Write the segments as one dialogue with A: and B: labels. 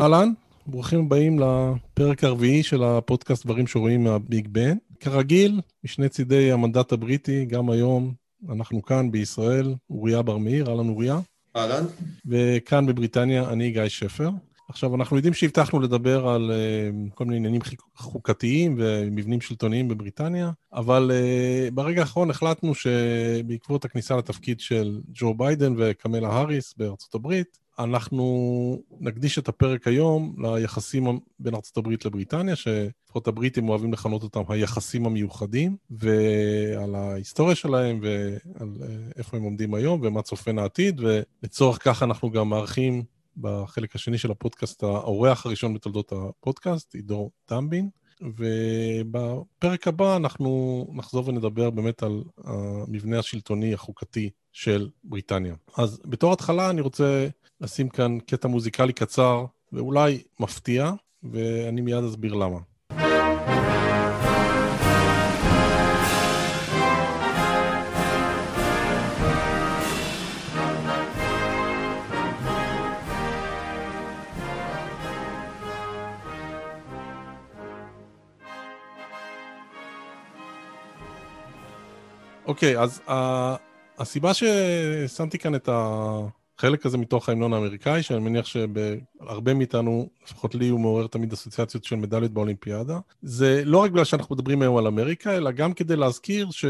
A: אהלן, ברוכים הבאים לפרק הרביעי של הפודקאסט דברים שרואים מהביג בן. כרגיל, משני צידי המנדט הבריטי, גם היום אנחנו כאן בישראל, אוריה בר מאיר, אהלן אוריה.
B: אהלן.
A: וכאן בבריטניה, אני גיא שפר. עכשיו, אנחנו יודעים שהבטחנו לדבר על uh, כל מיני עניינים חוקתיים ומבנים שלטוניים בבריטניה, אבל uh, ברגע האחרון החלטנו שבעקבות הכניסה לתפקיד של ג'ו ביידן וקמלה האריס בארצות הברית, אנחנו נקדיש את הפרק היום ליחסים בין ארצות הברית לבריטניה, שלפחות הבריטים אוהבים לכנות אותם היחסים המיוחדים, ועל ההיסטוריה שלהם ועל uh, איפה הם עומדים היום ומה צופן העתיד, ולצורך כך אנחנו גם מארחים בחלק השני של הפודקאסט, האורח הראשון בתולדות הפודקאסט, עידו טמבין. ובפרק הבא אנחנו נחזור ונדבר באמת על המבנה השלטוני החוקתי של בריטניה. אז בתור התחלה אני רוצה לשים כאן קטע מוזיקלי קצר ואולי מפתיע, ואני מיד אסביר למה. אוקיי, okay, אז uh, הסיבה ששמתי כאן את החלק הזה מתוך ההמנון האמריקאי, שאני מניח שבהרבה מאיתנו, לפחות לי, הוא מעורר תמיד אסוציאציות של מדליות באולימפיאדה, זה לא רק בגלל שאנחנו מדברים היום על אמריקה, אלא גם כדי להזכיר ש...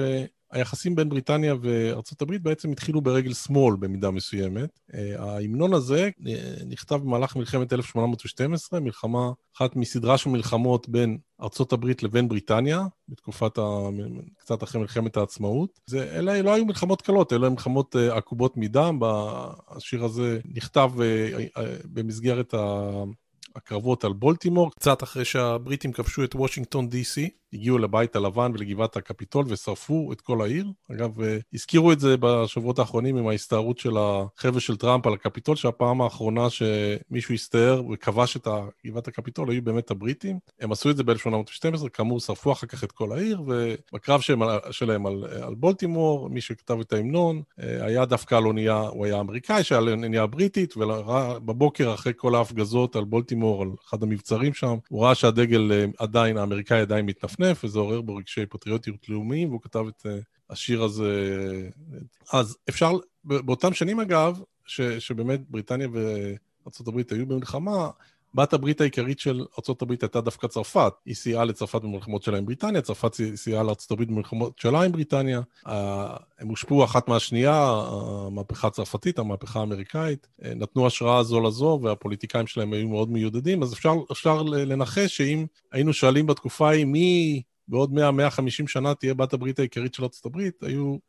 A: היחסים בין בריטניה וארצות הברית בעצם התחילו ברגל שמאל במידה מסוימת. אה, ההמנון הזה אה, נכתב במהלך מלחמת 1812, מלחמה, אחת מסדרה של מלחמות בין ארצות הברית לבין בריטניה, בתקופת, ה... קצת אחרי מלחמת העצמאות. זה, אלה לא היו מלחמות קלות, אלה מלחמות אה, עקובות מדם. השיר הזה נכתב במסגרת הקרבות על בולטימור, קצת אחרי שהבריטים כבשו את וושינגטון די.סי. הגיעו לבית הלבן ולגבעת הקפיטול ושרפו את כל העיר. אגב, אה, הזכירו את זה בשבועות האחרונים עם ההסתערות של החבר'ה של טראמפ על הקפיטול, שהפעם האחרונה שמישהו הסתער וכבש את גבעת הקפיטול היו באמת הבריטים. הם עשו את זה ב-1812, כאמור שרפו אחר כך את כל העיר, ובקרב שהם, שלהם על, על בולטימור, מי שכתב את ההמנון, אה, היה דווקא על אונייה, הוא היה אמריקאי, שהיה על אונייה בריטית, ובבוקר אחרי כל ההפגזות על בולטימור, על אחד המבצרים שם, הוא ראה שהדגל אה, עדיין, האמריקאי עדיין מתנפנף. מנפנף, וזה עורר בו רגשי פטריוטיות לאומיים, והוא כתב את uh, השיר הזה. אז אפשר, באותם שנים אגב, ש, שבאמת בריטניה וארה"ב היו במלחמה, בת הברית העיקרית של ארה"ב הייתה דווקא צרפת. היא סייעה לצרפת במלחמות שלה עם בריטניה, צרפת סייעה לארה"ב במלחמות שלה עם בריטניה. הם הושפעו אחת מהשנייה, המהפכה הצרפתית, המהפכה האמריקאית, נתנו השראה זו לזו, והפוליטיקאים שלהם היו מאוד מיודדים, אז אפשר, אפשר לנחש שאם היינו שואלים בתקופה ההיא מי בעוד 100-150 שנה תהיה בת הברית העיקרית של ארצות הברית,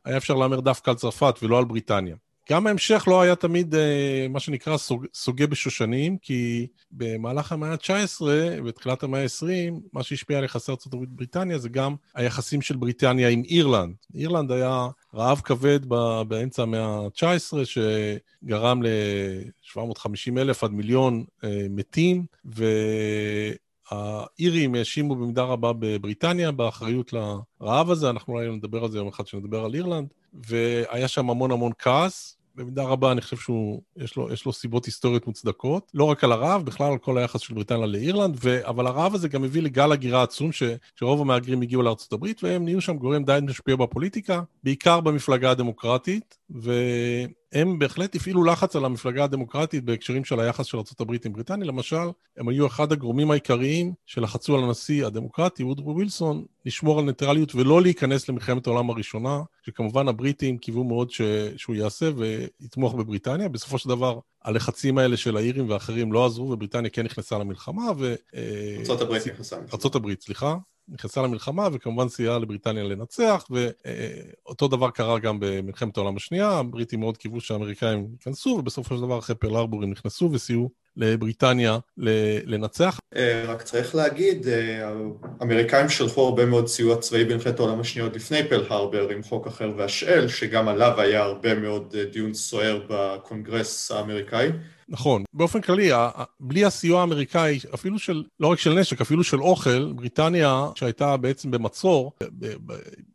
A: היה אפשר להמר דווקא על צרפת ולא על בריטניה. גם ההמשך לא היה תמיד אה, מה שנקרא סוג, סוגה בשושנים, כי במהלך המאה ה-19 ותחילת המאה ה-20, מה שהשפיע על יחסי ארצות הברית בריטניה זה גם היחסים של בריטניה עם אירלנד. אירלנד היה רעב כבד באמצע המאה ה-19, שגרם ל-750 אלף עד מיליון אה, מתים, ו... האירים האשימו במידה רבה בבריטניה באחריות לרעב הזה, אנחנו אולי נדבר על זה יום אחד כשנדבר על אירלנד, והיה שם המון המון כעס, במידה רבה אני חושב שיש לו, לו סיבות היסטוריות מוצדקות, לא רק על הרעב, בכלל על כל היחס של בריטניה לאירלנד, ו, אבל הרעב הזה גם הביא לגל הגירה עצום, ש, שרוב המהגרים הגיעו לארצות הברית, והם נהיו שם גורם די משפיע בפוליטיקה, בעיקר במפלגה הדמוקרטית, ו... הם בהחלט הפעילו לחץ על המפלגה הדמוקרטית בהקשרים של היחס של ארה"ב עם בריטניה. למשל, הם היו אחד הגורמים העיקריים שלחצו על הנשיא הדמוקרטי, וודרו ווילסון, לשמור על ניטרליות ולא להיכנס למלחמת העולם הראשונה, שכמובן הבריטים קיוו מאוד ש... שהוא יעשה ויתמוך בבריטניה. בסופו של דבר, הלחצים האלה של האירים ואחרים לא עזרו, ובריטניה כן נכנסה למלחמה, ו...
B: ארה"ב נכנסה.
A: ארה"ב, סליחה. נכנסה למלחמה וכמובן סייעה לבריטניה לנצח, ואותו דבר קרה גם במלחמת העולם השנייה, הבריטים מאוד קיוו שהאמריקאים ייכנסו, ובסופו של דבר אחרי פרל ארבור הם נכנסו וסייעו לבריטניה לנצח.
B: אה, רק צריך להגיד, אה, האמריקאים שלחו הרבה מאוד סיוע צבאי במלחמת העולם השנייה עוד לפני פרל הרבר עם חוק אחר והשאל, שגם עליו היה הרבה מאוד אה, דיון סוער בקונגרס האמריקאי.
A: נכון. באופן כללי, בלי הסיוע האמריקאי, אפילו של, לא רק של נשק, אפילו של אוכל, בריטניה, שהייתה בעצם במצור,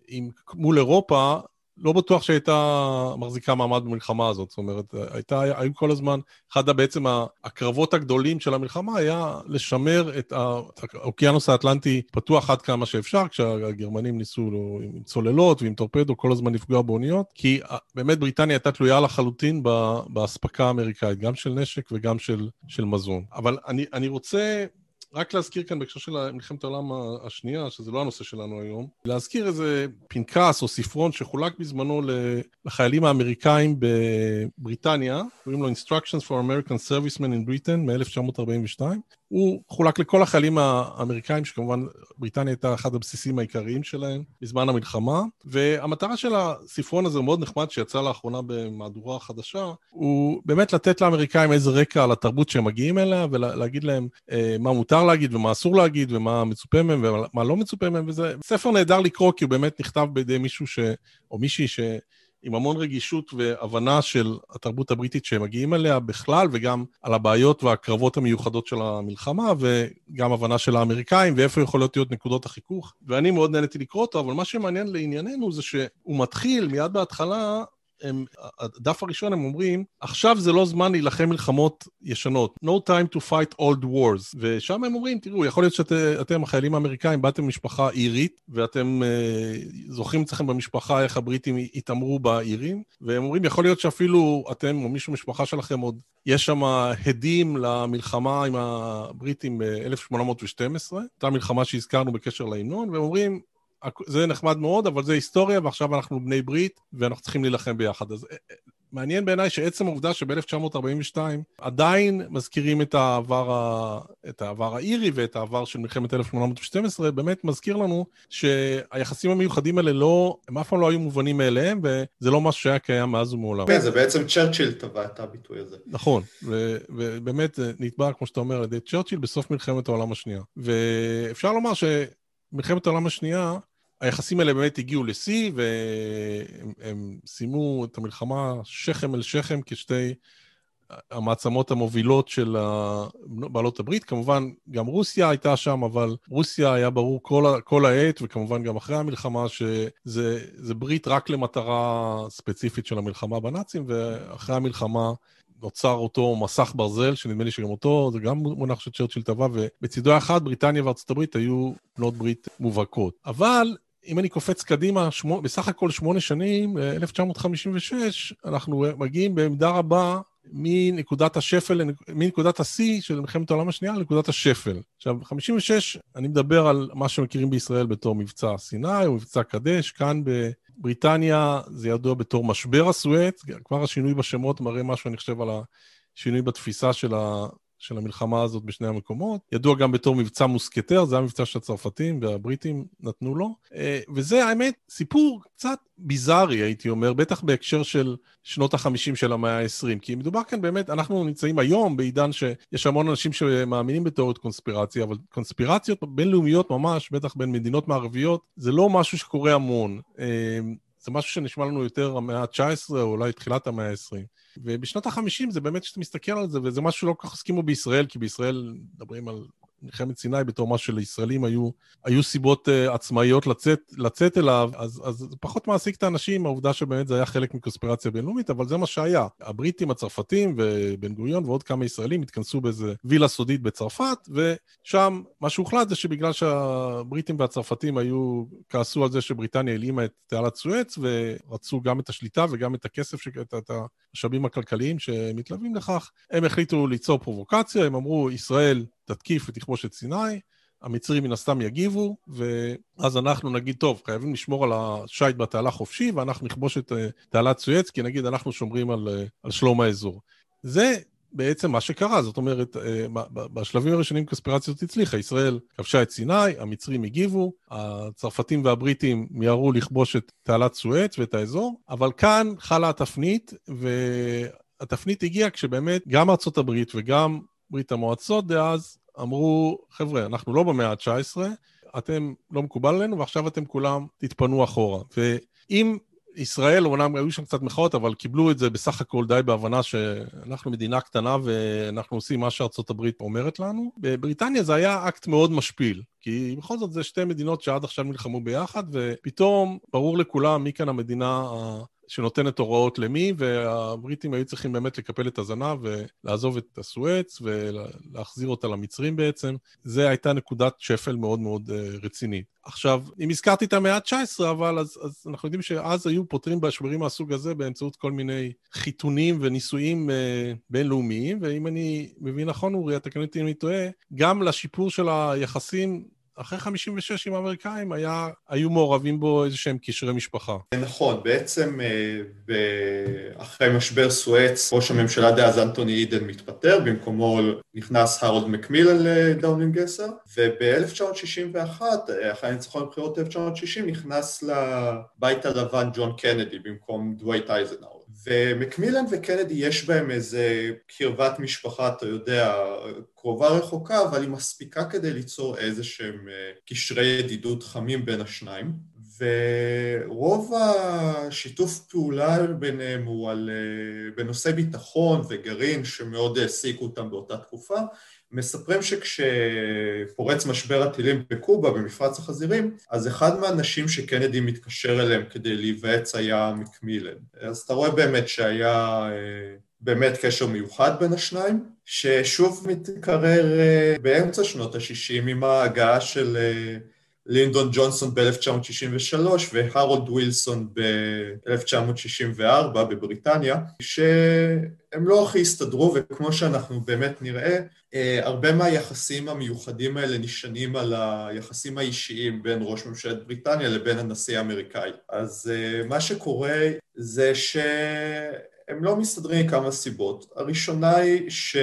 A: עם, מול אירופה, לא בטוח שהייתה מחזיקה מעמד במלחמה הזאת. זאת אומרת, הייתה, היו כל הזמן, אחד בעצם הקרבות הגדולים של המלחמה היה לשמר את האוקיינוס האטלנטי פתוח עד כמה שאפשר, כשהגרמנים ניסו עם צוללות ועם טורפדו כל הזמן לפגוע באוניות, כי באמת בריטניה הייתה תלויה לחלוטין באספקה האמריקאית, גם של נשק וגם של, של מזון. אבל אני, אני רוצה... רק להזכיר כאן בהקשר של מלחמת העולם השנייה, שזה לא הנושא שלנו היום, להזכיר איזה פנקס או ספרון שחולק בזמנו לחיילים האמריקאים בבריטניה, קוראים לו Instructions for American Servicemen in Britain מ-1942, הוא חולק לכל החיילים האמריקאים, שכמובן בריטניה הייתה אחד הבסיסים העיקריים שלהם בזמן המלחמה, והמטרה של הספרון הזה הוא מאוד נחמד, שיצא לאחרונה במהדורה חדשה, הוא באמת לתת לאמריקאים איזה רקע על התרבות שהם מגיעים אליה, ולהגיד להם אה, מה מותר להגיד ומה אסור להגיד, ומה מצופה מהם ומה לא מצופה מהם, וזה ספר נהדר לקרוא, כי הוא באמת נכתב בידי מישהו ש... או מישהי ש... עם המון רגישות והבנה של התרבות הבריטית שהם מגיעים אליה בכלל, וגם על הבעיות והקרבות המיוחדות של המלחמה, וגם הבנה של האמריקאים, ואיפה יכולות להיות נקודות החיכוך. ואני מאוד נהניתי לקרוא אותו, אבל מה שמעניין לענייננו זה שהוא מתחיל מיד בהתחלה הם, הדף הראשון הם אומרים, עכשיו זה לא זמן להילחם מלחמות ישנות. No time to fight old wars. ושם הם אומרים, תראו, יכול להיות שאתם, החיילים האמריקאים, באתם ממשפחה אירית, ואתם uh, זוכרים אצלכם במשפחה איך הבריטים התעמרו באירים, והם אומרים, יכול להיות שאפילו אתם או מישהו במשפחה שלכם עוד, יש שם הדים למלחמה עם הבריטים ב-1812, אותה מלחמה שהזכרנו בקשר להמנון, והם אומרים, זה נחמד מאוד, אבל זה היסטוריה, ועכשיו אנחנו בני ברית, ואנחנו צריכים להילחם ביחד. אז אה, אה, מעניין בעיניי שעצם העובדה שב-1942 עדיין מזכירים את העבר, ה... את העבר האירי ואת העבר של מלחמת 1812, באמת מזכיר לנו שהיחסים המיוחדים האלה לא, הם אף פעם לא היו מובנים מאליהם, וזה לא משהו שהיה קיים מאז ומעולם.
B: כן, זה בעצם צ'רצ'יל טבע את הביטוי הזה.
A: נכון, ו... ובאמת נתבע, כמו שאתה אומר, על ידי צ'רצ'יל בסוף מלחמת העולם השנייה. ואפשר לומר שמלחמת העולם השנייה, היחסים האלה באמת הגיעו לשיא, והם סיימו את המלחמה שכם אל שכם כשתי המעצמות המובילות של בעלות הברית. כמובן, גם רוסיה הייתה שם, אבל רוסיה היה ברור כל, כל העת, וכמובן גם אחרי המלחמה, שזה ברית רק למטרה ספציפית של המלחמה בנאצים, ואחרי המלחמה נוצר אותו מסך ברזל, שנדמה לי שגם אותו, זה גם מונח שצ'רצ'יל טבע, ובצידו האחד, בריטניה וארצות הברית היו בנות ברית מובהקות. אבל אם אני קופץ קדימה, שמו, בסך הכל שמונה שנים, 1956, אה, אנחנו מגיעים בעמדה רבה מנקודת השפל, מנקודת השיא של מלחמת העולם השנייה לנקודת השפל. עכשיו, 56, אני מדבר על מה שמכירים בישראל בתור מבצע סיני או מבצע קדש, כאן בבריטניה זה ידוע בתור משבר הסואץ, כבר השינוי בשמות מראה משהו, אני חושב, על השינוי בתפיסה של, ה, של המלחמה הזאת בשני המקומות. ידוע גם בתור מבצע מוסקטר, זה המבצע שהצרפתים והבריטים נתנו לו. אה, וזה, האמת, סיפור קצת ביזארי, הייתי אומר, בטח בהקשר של שנות החמישים של המאה ה-20. כי מדובר כאן באמת, אנחנו נמצאים היום בעידן שיש המון אנשים שמאמינים בתיאוריות קונספירציה, אבל קונספירציות בינלאומיות ממש, בטח בין מדינות מערביות, זה לא משהו שקורה המון. זה משהו שנשמע לנו יותר המאה ה-19, או אולי תחילת המאה ה-20. ובשנות ה-50 זה באמת, כשאתה מסתכל על זה, וזה משהו שלא כל כך הסכימו בישראל, כי בישראל מדברים על מלחמת סיני בתור מה שלישראלים היו, היו סיבות uh, עצמאיות לצאת, לצאת אליו, אז, אז פחות מעסיק את האנשים, העובדה שבאמת זה היה חלק מקונספירציה בינלאומית, אבל זה מה שהיה. הבריטים, הצרפתים ובן גוריון ועוד כמה ישראלים התכנסו באיזה וילה סודית בצרפת, ושם מה שהוחלט זה שבגלל שהבריטים והצרפתים היו, כעסו על זה שבריטניה הלאימה את תעלת סואץ, ורצו גם את השליטה וגם את הכסף, את, את המשאבים הכלכליים שמתלווים לכך, הם החליטו ליצור פרובוקציה, הם אמרו, ישראל תתקיף ותכבוש את סיני, המצרים מן הסתם יגיבו, ואז אנחנו נגיד, טוב, חייבים לשמור על השיט בתעלה חופשי, ואנחנו נכבוש את אה, תעלת סואץ, כי נגיד אנחנו שומרים על, אה, על שלום האזור. זה בעצם מה שקרה, זאת אומרת, אה, בשלבים הראשונים קונספירציה הזאת הצליחה, ישראל כבשה את סיני, המצרים הגיבו, הצרפתים והבריטים מיהרו לכבוש את תעלת סואץ ואת האזור, אבל כאן חלה התפנית, והתפנית הגיעה כשבאמת גם ארצות הברית וגם ברית המועצות דאז אמרו, חבר'ה, אנחנו לא במאה ה-19, אתם לא מקובל עלינו, ועכשיו אתם כולם תתפנו אחורה. ואם ישראל, אומנם היו שם קצת מחאות, אבל קיבלו את זה בסך הכל די בהבנה שאנחנו מדינה קטנה ואנחנו עושים מה שארצות הברית אומרת לנו. בבריטניה זה היה אקט מאוד משפיל, כי בכל זאת זה שתי מדינות שעד עכשיו נלחמו ביחד, ופתאום ברור לכולם מי כאן המדינה שנותנת הוראות למי, והבריטים היו צריכים באמת לקפל את הזנב ולעזוב את הסואץ ולהחזיר אותה למצרים בעצם. זו הייתה נקודת שפל מאוד מאוד אה, רצינית. עכשיו, אם הזכרתי את המאה ה-19, אבל אז, אז אנחנו יודעים שאז היו פותרים בשברים מהסוג הזה באמצעות כל מיני חיתונים וניסויים אה, בינלאומיים, ואם אני מבין נכון, אורי, תקן אותי אם אני טועה, גם לשיפור של היחסים אחרי 56 עם האמריקאים היה, היו מעורבים בו איזה שהם קשרי משפחה.
B: נכון, בעצם אה, אחרי משבר סואץ, ראש הממשלה דאז אנטוני אידן מתפטר, במקומו נכנס הרולד מקמילן לדאונינג עשר, וב-1961, אחרי הניצחון בבחירות 1960, נכנס לבית הלבן ג'ון קנדי במקום דווייט אייזנהאואר. ומקמילן וקנדי יש בהם איזה קרבת משפחה, אתה יודע, קרובה רחוקה, אבל היא מספיקה כדי ליצור איזה שהם אה, קשרי ידידות חמים בין השניים. ורוב השיתוף פעולה ביניהם הוא על, אה, בנושאי ביטחון וגרעין שמאוד העסיקו אותם באותה תקופה. מספרים שכשפורץ משבר הטילים בקובה, במפרץ החזירים, אז אחד מהאנשים שקנדי מתקשר אליהם כדי להיוועץ היה מקמילן. אז אתה רואה באמת שהיה אה, באמת קשר מיוחד בין השניים, ששוב מתקרר אה, באמצע שנות ה-60 עם ההגעה של אה, לינדון ג'ונסון ב-1963 והרולד ווילסון ב-1964 בבריטניה, שהם לא הכי הסתדרו, וכמו שאנחנו באמת נראה, אה, הרבה מהיחסים המיוחדים האלה נשענים על היחסים האישיים בין ראש ממשלת בריטניה לבין הנשיא האמריקאי. אז אה, מה שקורה זה שהם לא מסתדרים מכמה סיבות. הראשונה היא ש...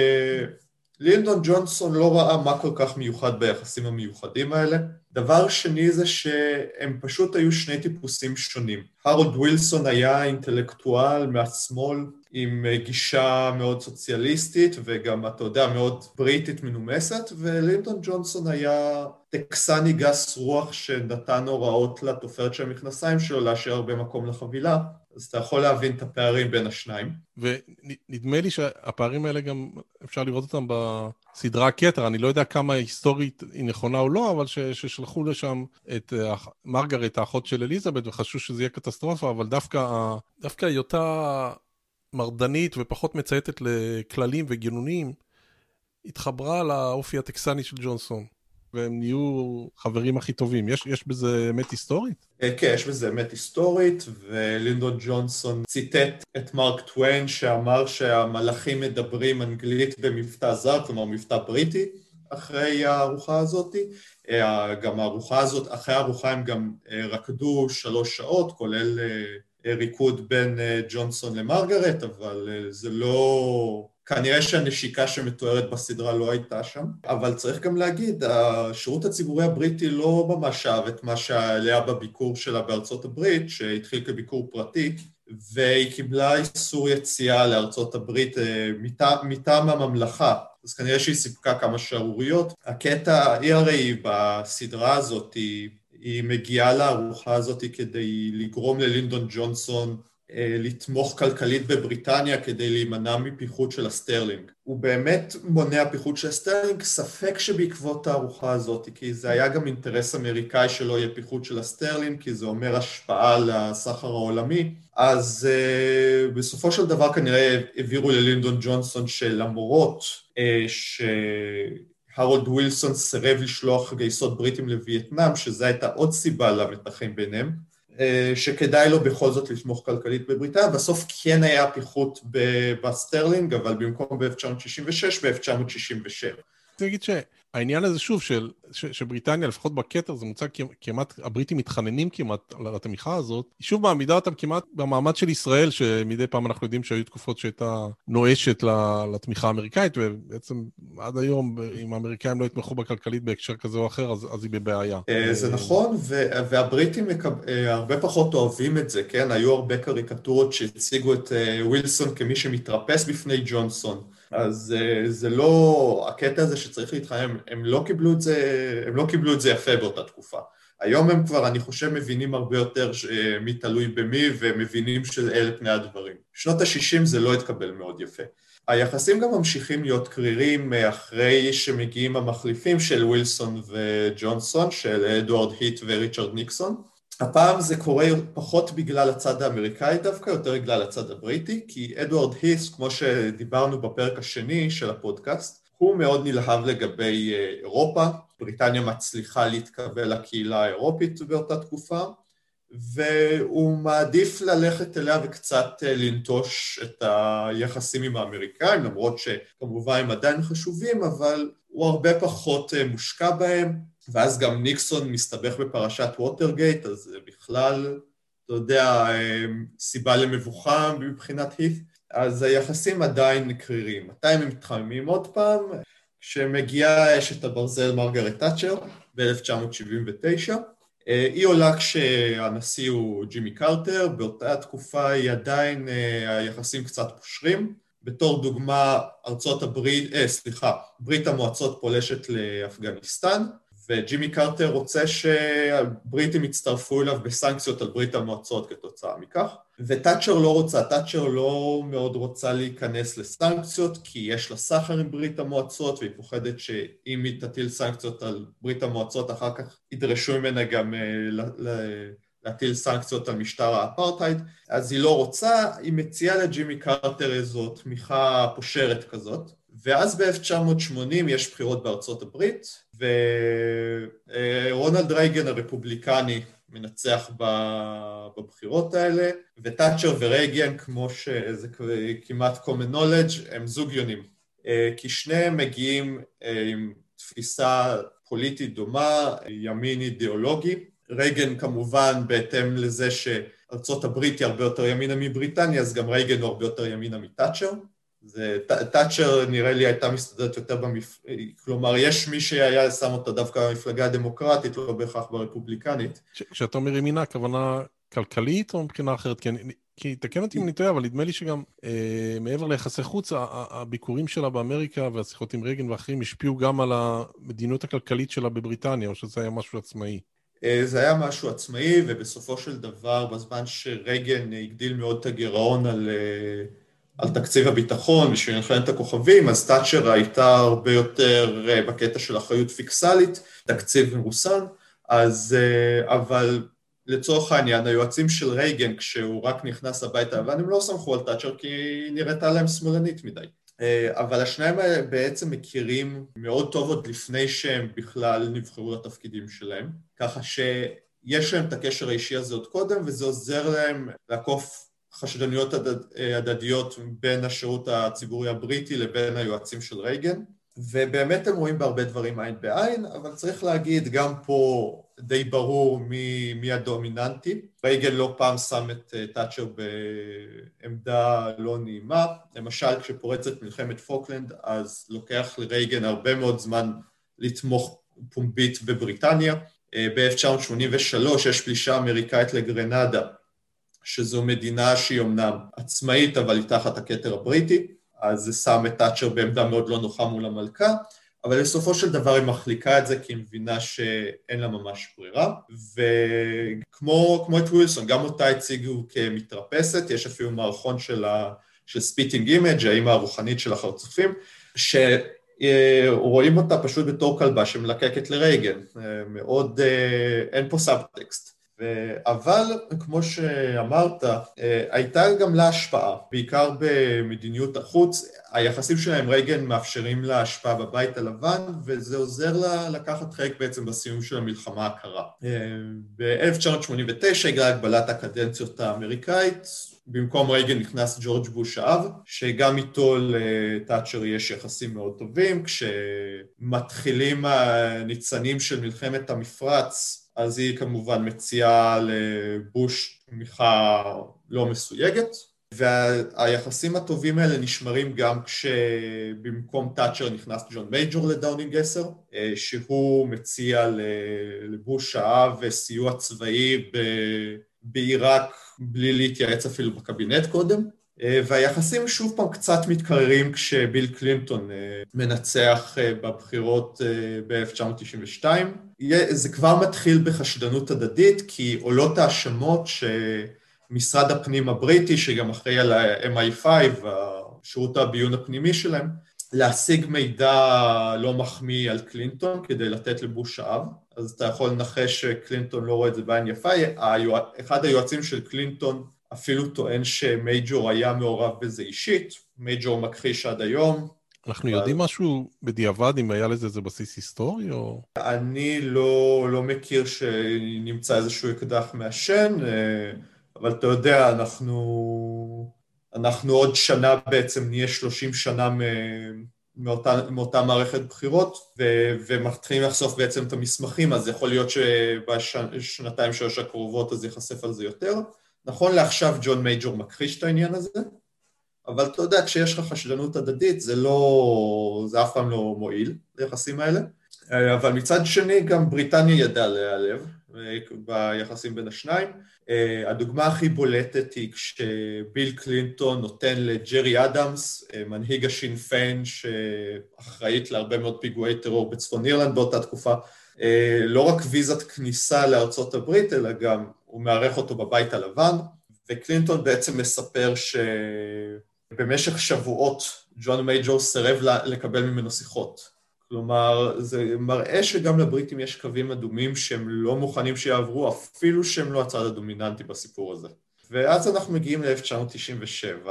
B: לינדון ג'ונסון לא ראה מה כל כך מיוחד ביחסים המיוחדים האלה. דבר שני זה שהם פשוט היו שני טיפוסים שונים. הרולד ווילסון היה אינטלקטואל מהשמאל עם גישה מאוד סוציאליסטית וגם, אתה יודע, מאוד בריטית מנומסת, ולינדון ג'ונסון היה טקסני גס רוח שנתן הוראות לתופרת של המכנסיים שלו להשאיר הרבה מקום לחבילה. אז אתה יכול להבין את הפערים בין השניים.
A: ונדמה לי שהפערים האלה גם, אפשר לראות אותם בסדרה כתר, אני לא יודע כמה היסטורית היא נכונה או לא, אבל ש, ששלחו לשם את uh, מרגרט, האחות של אליזבת, וחשבו שזה יהיה קטסטרופה, אבל דווקא, דווקא היותה מרדנית ופחות מצייתת לכללים וגינונים, התחברה לאופי הטקסני של ג'ונסון. והם נהיו חברים הכי טובים. יש, יש בזה אמת היסטורית?
B: אה, כן, יש בזה אמת היסטורית, ולינדון ג'ונסון ציטט את מרק טוויין שאמר שהמלאכים מדברים אנגלית במבטא זר, כלומר מבטא בריטי, אחרי הארוחה הזאת. אה, גם הארוחה הזאת, אחרי הארוחה הם גם אה, רקדו שלוש שעות, כולל ריקוד בין ג'ונסון למרגרט, אבל זה לא... כנראה שהנשיקה שמתוארת בסדרה לא הייתה שם, אבל צריך גם להגיד, השירות הציבורי הבריטי לא ממש אהב את מה שהיה בביקור שלה בארצות הברית, שהתחיל כביקור פרטי, והיא קיבלה איסור יציאה לארצות הברית אה, מטעם הממלכה, אז כנראה שהיא סיפקה כמה שערוריות. הקטע, היא הרי בסדרה הזאת, היא, היא מגיעה לארוחה הזאת כדי לגרום ללינדון ג'ונסון אה, לתמוך כלכלית בבריטניה כדי להימנע מפיחות של הסטרלינג. הוא באמת מונע פיחות של הסטרלינג, ספק שבעקבות הארוחה הזאת, כי זה היה גם אינטרס אמריקאי שלא יהיה פיחות של הסטרלינג, כי זה אומר השפעה על הסחר העולמי, אז אה, בסופו של דבר כנראה העבירו ללינדון ג'ונסון שלמרות אה, ש... הרולד ווילסון סירב לשלוח גייסות בריטים לווייטנאם, שזו הייתה עוד סיבה למתחים ביניהם, אה, שכדאי לו בכל זאת לתמוך כלכלית בבריטניה, בסוף כן היה פיחות בסטרלינג, אבל במקום ב-1966, ב-1967.
A: אני אגיד שהעניין הזה שוב, של, ש, שבריטניה, לפחות בכתר, זה מוצג כמעט, הבריטים מתחננים כמעט על התמיכה הזאת, היא שוב מעמידה אותם כמעט במעמד של ישראל, שמדי פעם אנחנו יודעים שהיו תקופות שהייתה נואשת לתמיכה האמריקאית, ובעצם עד היום, אם האמריקאים לא יתמכו בכלכלית בהקשר כזה או אחר, אז, אז היא בבעיה.
B: אה, זה נכון, והבריטים מקב... אה, הרבה פחות אוהבים את זה, כן? היו הרבה קריקטורות שהציגו את אה, ווילסון כמי שמתרפס בפני ג'ונסון. אז uh, זה לא, הקטע הזה שצריך להתחמם, הם לא קיבלו את זה, הם לא קיבלו את זה יפה באותה תקופה. היום הם כבר, אני חושב, מבינים הרבה יותר מי תלוי במי ומבינים שאלה פני הדברים. בשנות ה-60 זה לא התקבל מאוד יפה. היחסים גם ממשיכים להיות קרירים אחרי שמגיעים המחליפים של ווילסון וג'ונסון, של אדוארד היט וריצ'רד ניקסון. הפעם זה קורה פחות בגלל הצד האמריקאי דווקא, יותר בגלל הצד הבריטי, כי אדוארד היס, כמו שדיברנו בפרק השני של הפודקאסט, הוא מאוד נלהב לגבי אה, אירופה, בריטניה מצליחה להתקבל לקהילה האירופית באותה תקופה, והוא מעדיף ללכת אליה וקצת אה, לנטוש את היחסים עם האמריקאים, למרות שכמובן הם עדיין חשובים, אבל הוא הרבה פחות אה, מושקע בהם, ואז גם ניקסון מסתבך בפרשת ווטרגייט, אז בכלל, אתה יודע, סיבה למבוכה מבחינת הית'. אז היחסים עדיין קרירים. מתי הם מתחממים עוד פעם? כשמגיעה אשת הברזל מרגרט תאצ'ר ב-1979. אה, היא עולה כשהנשיא הוא ג'ימי קרטר, באותה תקופה היא עדיין, אה, היחסים קצת פושרים. בתור דוגמה, ארצות הברית, אה, סליחה, ברית המועצות פולשת לאפגניסטן, וג'ימי קרטר רוצה שהבריטים יצטרפו אליו בסנקציות על ברית המועצות כתוצאה מכך. ותאצ'ר לא רוצה, תאצ'ר לא מאוד רוצה להיכנס לסנקציות כי יש לה סחר עם ברית המועצות והיא פוחדת שאם היא תטיל סנקציות על ברית המועצות אחר כך ידרשו ממנה גם uh, להטיל סנקציות על משטר האפרטהייד אז היא לא רוצה, היא מציעה לג'ימי קרטר איזו תמיכה פושרת כזאת ואז ב-1980 יש בחירות בארצות הברית ורונלד רייגן הרפובליקני מנצח בבחירות האלה, ותאצ'ר ורייגן, כמו שזה כמעט common knowledge, הם זוג יונים. אה, כי שניהם מגיעים אה, עם תפיסה פוליטית דומה, ימין אידיאולוגי. רייגן כמובן בהתאם לזה שארצות הברית היא הרבה יותר ימינה מבריטניה, אז גם רייגן הוא הרבה יותר ימינה מתאצ'ר. זה, תאצ'ר נראה לי הייתה מסתדרת יותר במפ... כלומר, יש מי שהיה שם אותה דווקא במפלגה הדמוקרטית, לא בהכרח ברפובליקנית.
A: כשאתה אומר ימינה, הכוונה כלכלית או מבחינה אחרת? כי, כי תקן אותי אם אני טועה, אבל נדמה לי שגם אה, מעבר ליחסי חוץ, הביקורים שלה באמריקה והשיחות עם רייגן ואחרים השפיעו גם על המדיניות הכלכלית שלה בבריטניה, או שזה היה משהו עצמאי.
B: אה, זה היה משהו עצמאי, ובסופו של דבר, בזמן שרייגן הגדיל מאוד את הגירעון על... אה, על תקציב הביטחון בשביל מלחמת הכוכבים, אז תאצ'ר הייתה הרבה יותר אה, בקטע של אחריות פיקסלית, תקציב מרוסן, אז אה, אבל לצורך העניין היועצים של רייגן כשהוא רק נכנס הביתה לבן הם לא סמכו על תאצ'ר כי היא נראתה להם שמאלנית מדי. אה, אבל השניים האלה בעצם מכירים מאוד טוב עוד לפני שהם בכלל נבחרו לתפקידים שלהם, ככה שיש להם את הקשר האישי הזה עוד קודם וזה עוזר להם לעקוף חשדניות אה, הדדיות בין השירות הציבורי הבריטי לבין היועצים של רייגן, ובאמת הם רואים בהרבה דברים עין בעין, אבל צריך להגיד, גם פה די ברור מי, מי הדומיננטי. רייגן לא פעם שם את תאצ'ר אה, בעמדה לא נעימה. למשל, כשפורצת מלחמת פוקלנד, אז לוקח לרייגן הרבה מאוד זמן לתמוך פומבית בבריטניה. אה, ב-1983 יש פלישה אמריקאית לגרנדה שזו מדינה שהיא אמנם עצמאית אבל היא תחת הכתר הבריטי, אז זה שם את תאצ'ר בעמדה מאוד לא נוחה מול המלכה, אבל בסופו של דבר היא מחליקה את זה כי היא מבינה שאין לה ממש ברירה, וכמו את ווילסון, גם אותה הציגו כמתרפסת, יש אפילו מערכון של, של Spitting Image, האימא הרוחנית של החרצופים, שרואים אותה פשוט בתור כלבה שמלקקת לרייגן, מאוד, אין פה סאבטקסט. אבל כמו שאמרת, אה, הייתה גם לה השפעה, בעיקר במדיניות החוץ. היחסים שלה עם רייגן מאפשרים לה השפעה בבית הלבן, וזה עוזר לה לקחת חלק בעצם בסיום של המלחמה הקרה. אה, ב-1989 הגיעה הגבלת הקדנציות האמריקאית, במקום רייגן נכנס ג'ורג' בוש האב, שגם איתו לתאצ'ר יש יחסים מאוד טובים, כשמתחילים הניצנים של מלחמת המפרץ, אז היא כמובן מציעה לבוש תמיכה לא מסויגת, והיחסים הטובים האלה נשמרים גם כשבמקום תאצ'ר נכנס ג'ון מייג'ור לדאונינג 10, אה, שהוא מציע לבוש האב סיוע צבאי בעיראק בלי להתייעץ אפילו בקבינט קודם, והיחסים שוב פעם קצת מתקררים כשביל קלינטון מנצח בבחירות ב-1992. זה כבר מתחיל בחשדנות הדדית, כי עולות האשמות שמשרד הפנים הבריטי, שגם אחראי על ה-MI5, שירות הביון הפנימי שלהם, להשיג מידע לא מחמיא על קלינטון כדי לתת לבוש האב, אז אתה יכול לנחש שקלינטון לא רואה את זה בעין יפה. אחד היועצים של קלינטון אפילו טוען שמייג'ור היה מעורב בזה אישית, מייג'ור מכחיש עד היום.
A: אנחנו אבל... יודעים משהו בדיעבד, אם היה לזה איזה בסיס היסטורי או...
B: אני לא, לא מכיר שנמצא איזשהו אקדח מעשן, אה, אבל אתה יודע, אנחנו, אנחנו עוד שנה בעצם נהיה 30 שנה מ... מאותה, מאותה מערכת בחירות ו, ומתחילים לחשוף בעצם את המסמכים, אז יכול להיות שבשנתיים שלוש הקרובות אז ייחשף על זה יותר. נכון לעכשיו ג'ון מייג'ור מכחיש את העניין הזה, אבל אתה יודע, כשיש לך חשדנות הדדית זה לא... זה אף פעם לא מועיל, היחסים האלה. אבל מצד שני גם בריטניה ידעה להיעלב ביחסים בין השניים. הדוגמה הכי בולטת היא כשביל קלינטון נותן לג'רי אדמס, מנהיג השין פיין שאחראית להרבה מאוד פיגועי טרור בצפון אירלנד באותה תקופה, לא רק ויזת כניסה לארצות הברית, אלא גם הוא מארח אותו בבית הלבן, וקלינטון בעצם מספר שבמשך שבועות ג'ון מייג'ור סירב לקבל ממנו שיחות. כלומר, זה מראה שגם לבריטים יש קווים אדומים שהם לא מוכנים שיעברו, אפילו שהם לא הצד הדומיננטי בסיפור הזה. ואז אנחנו מגיעים ל-1997,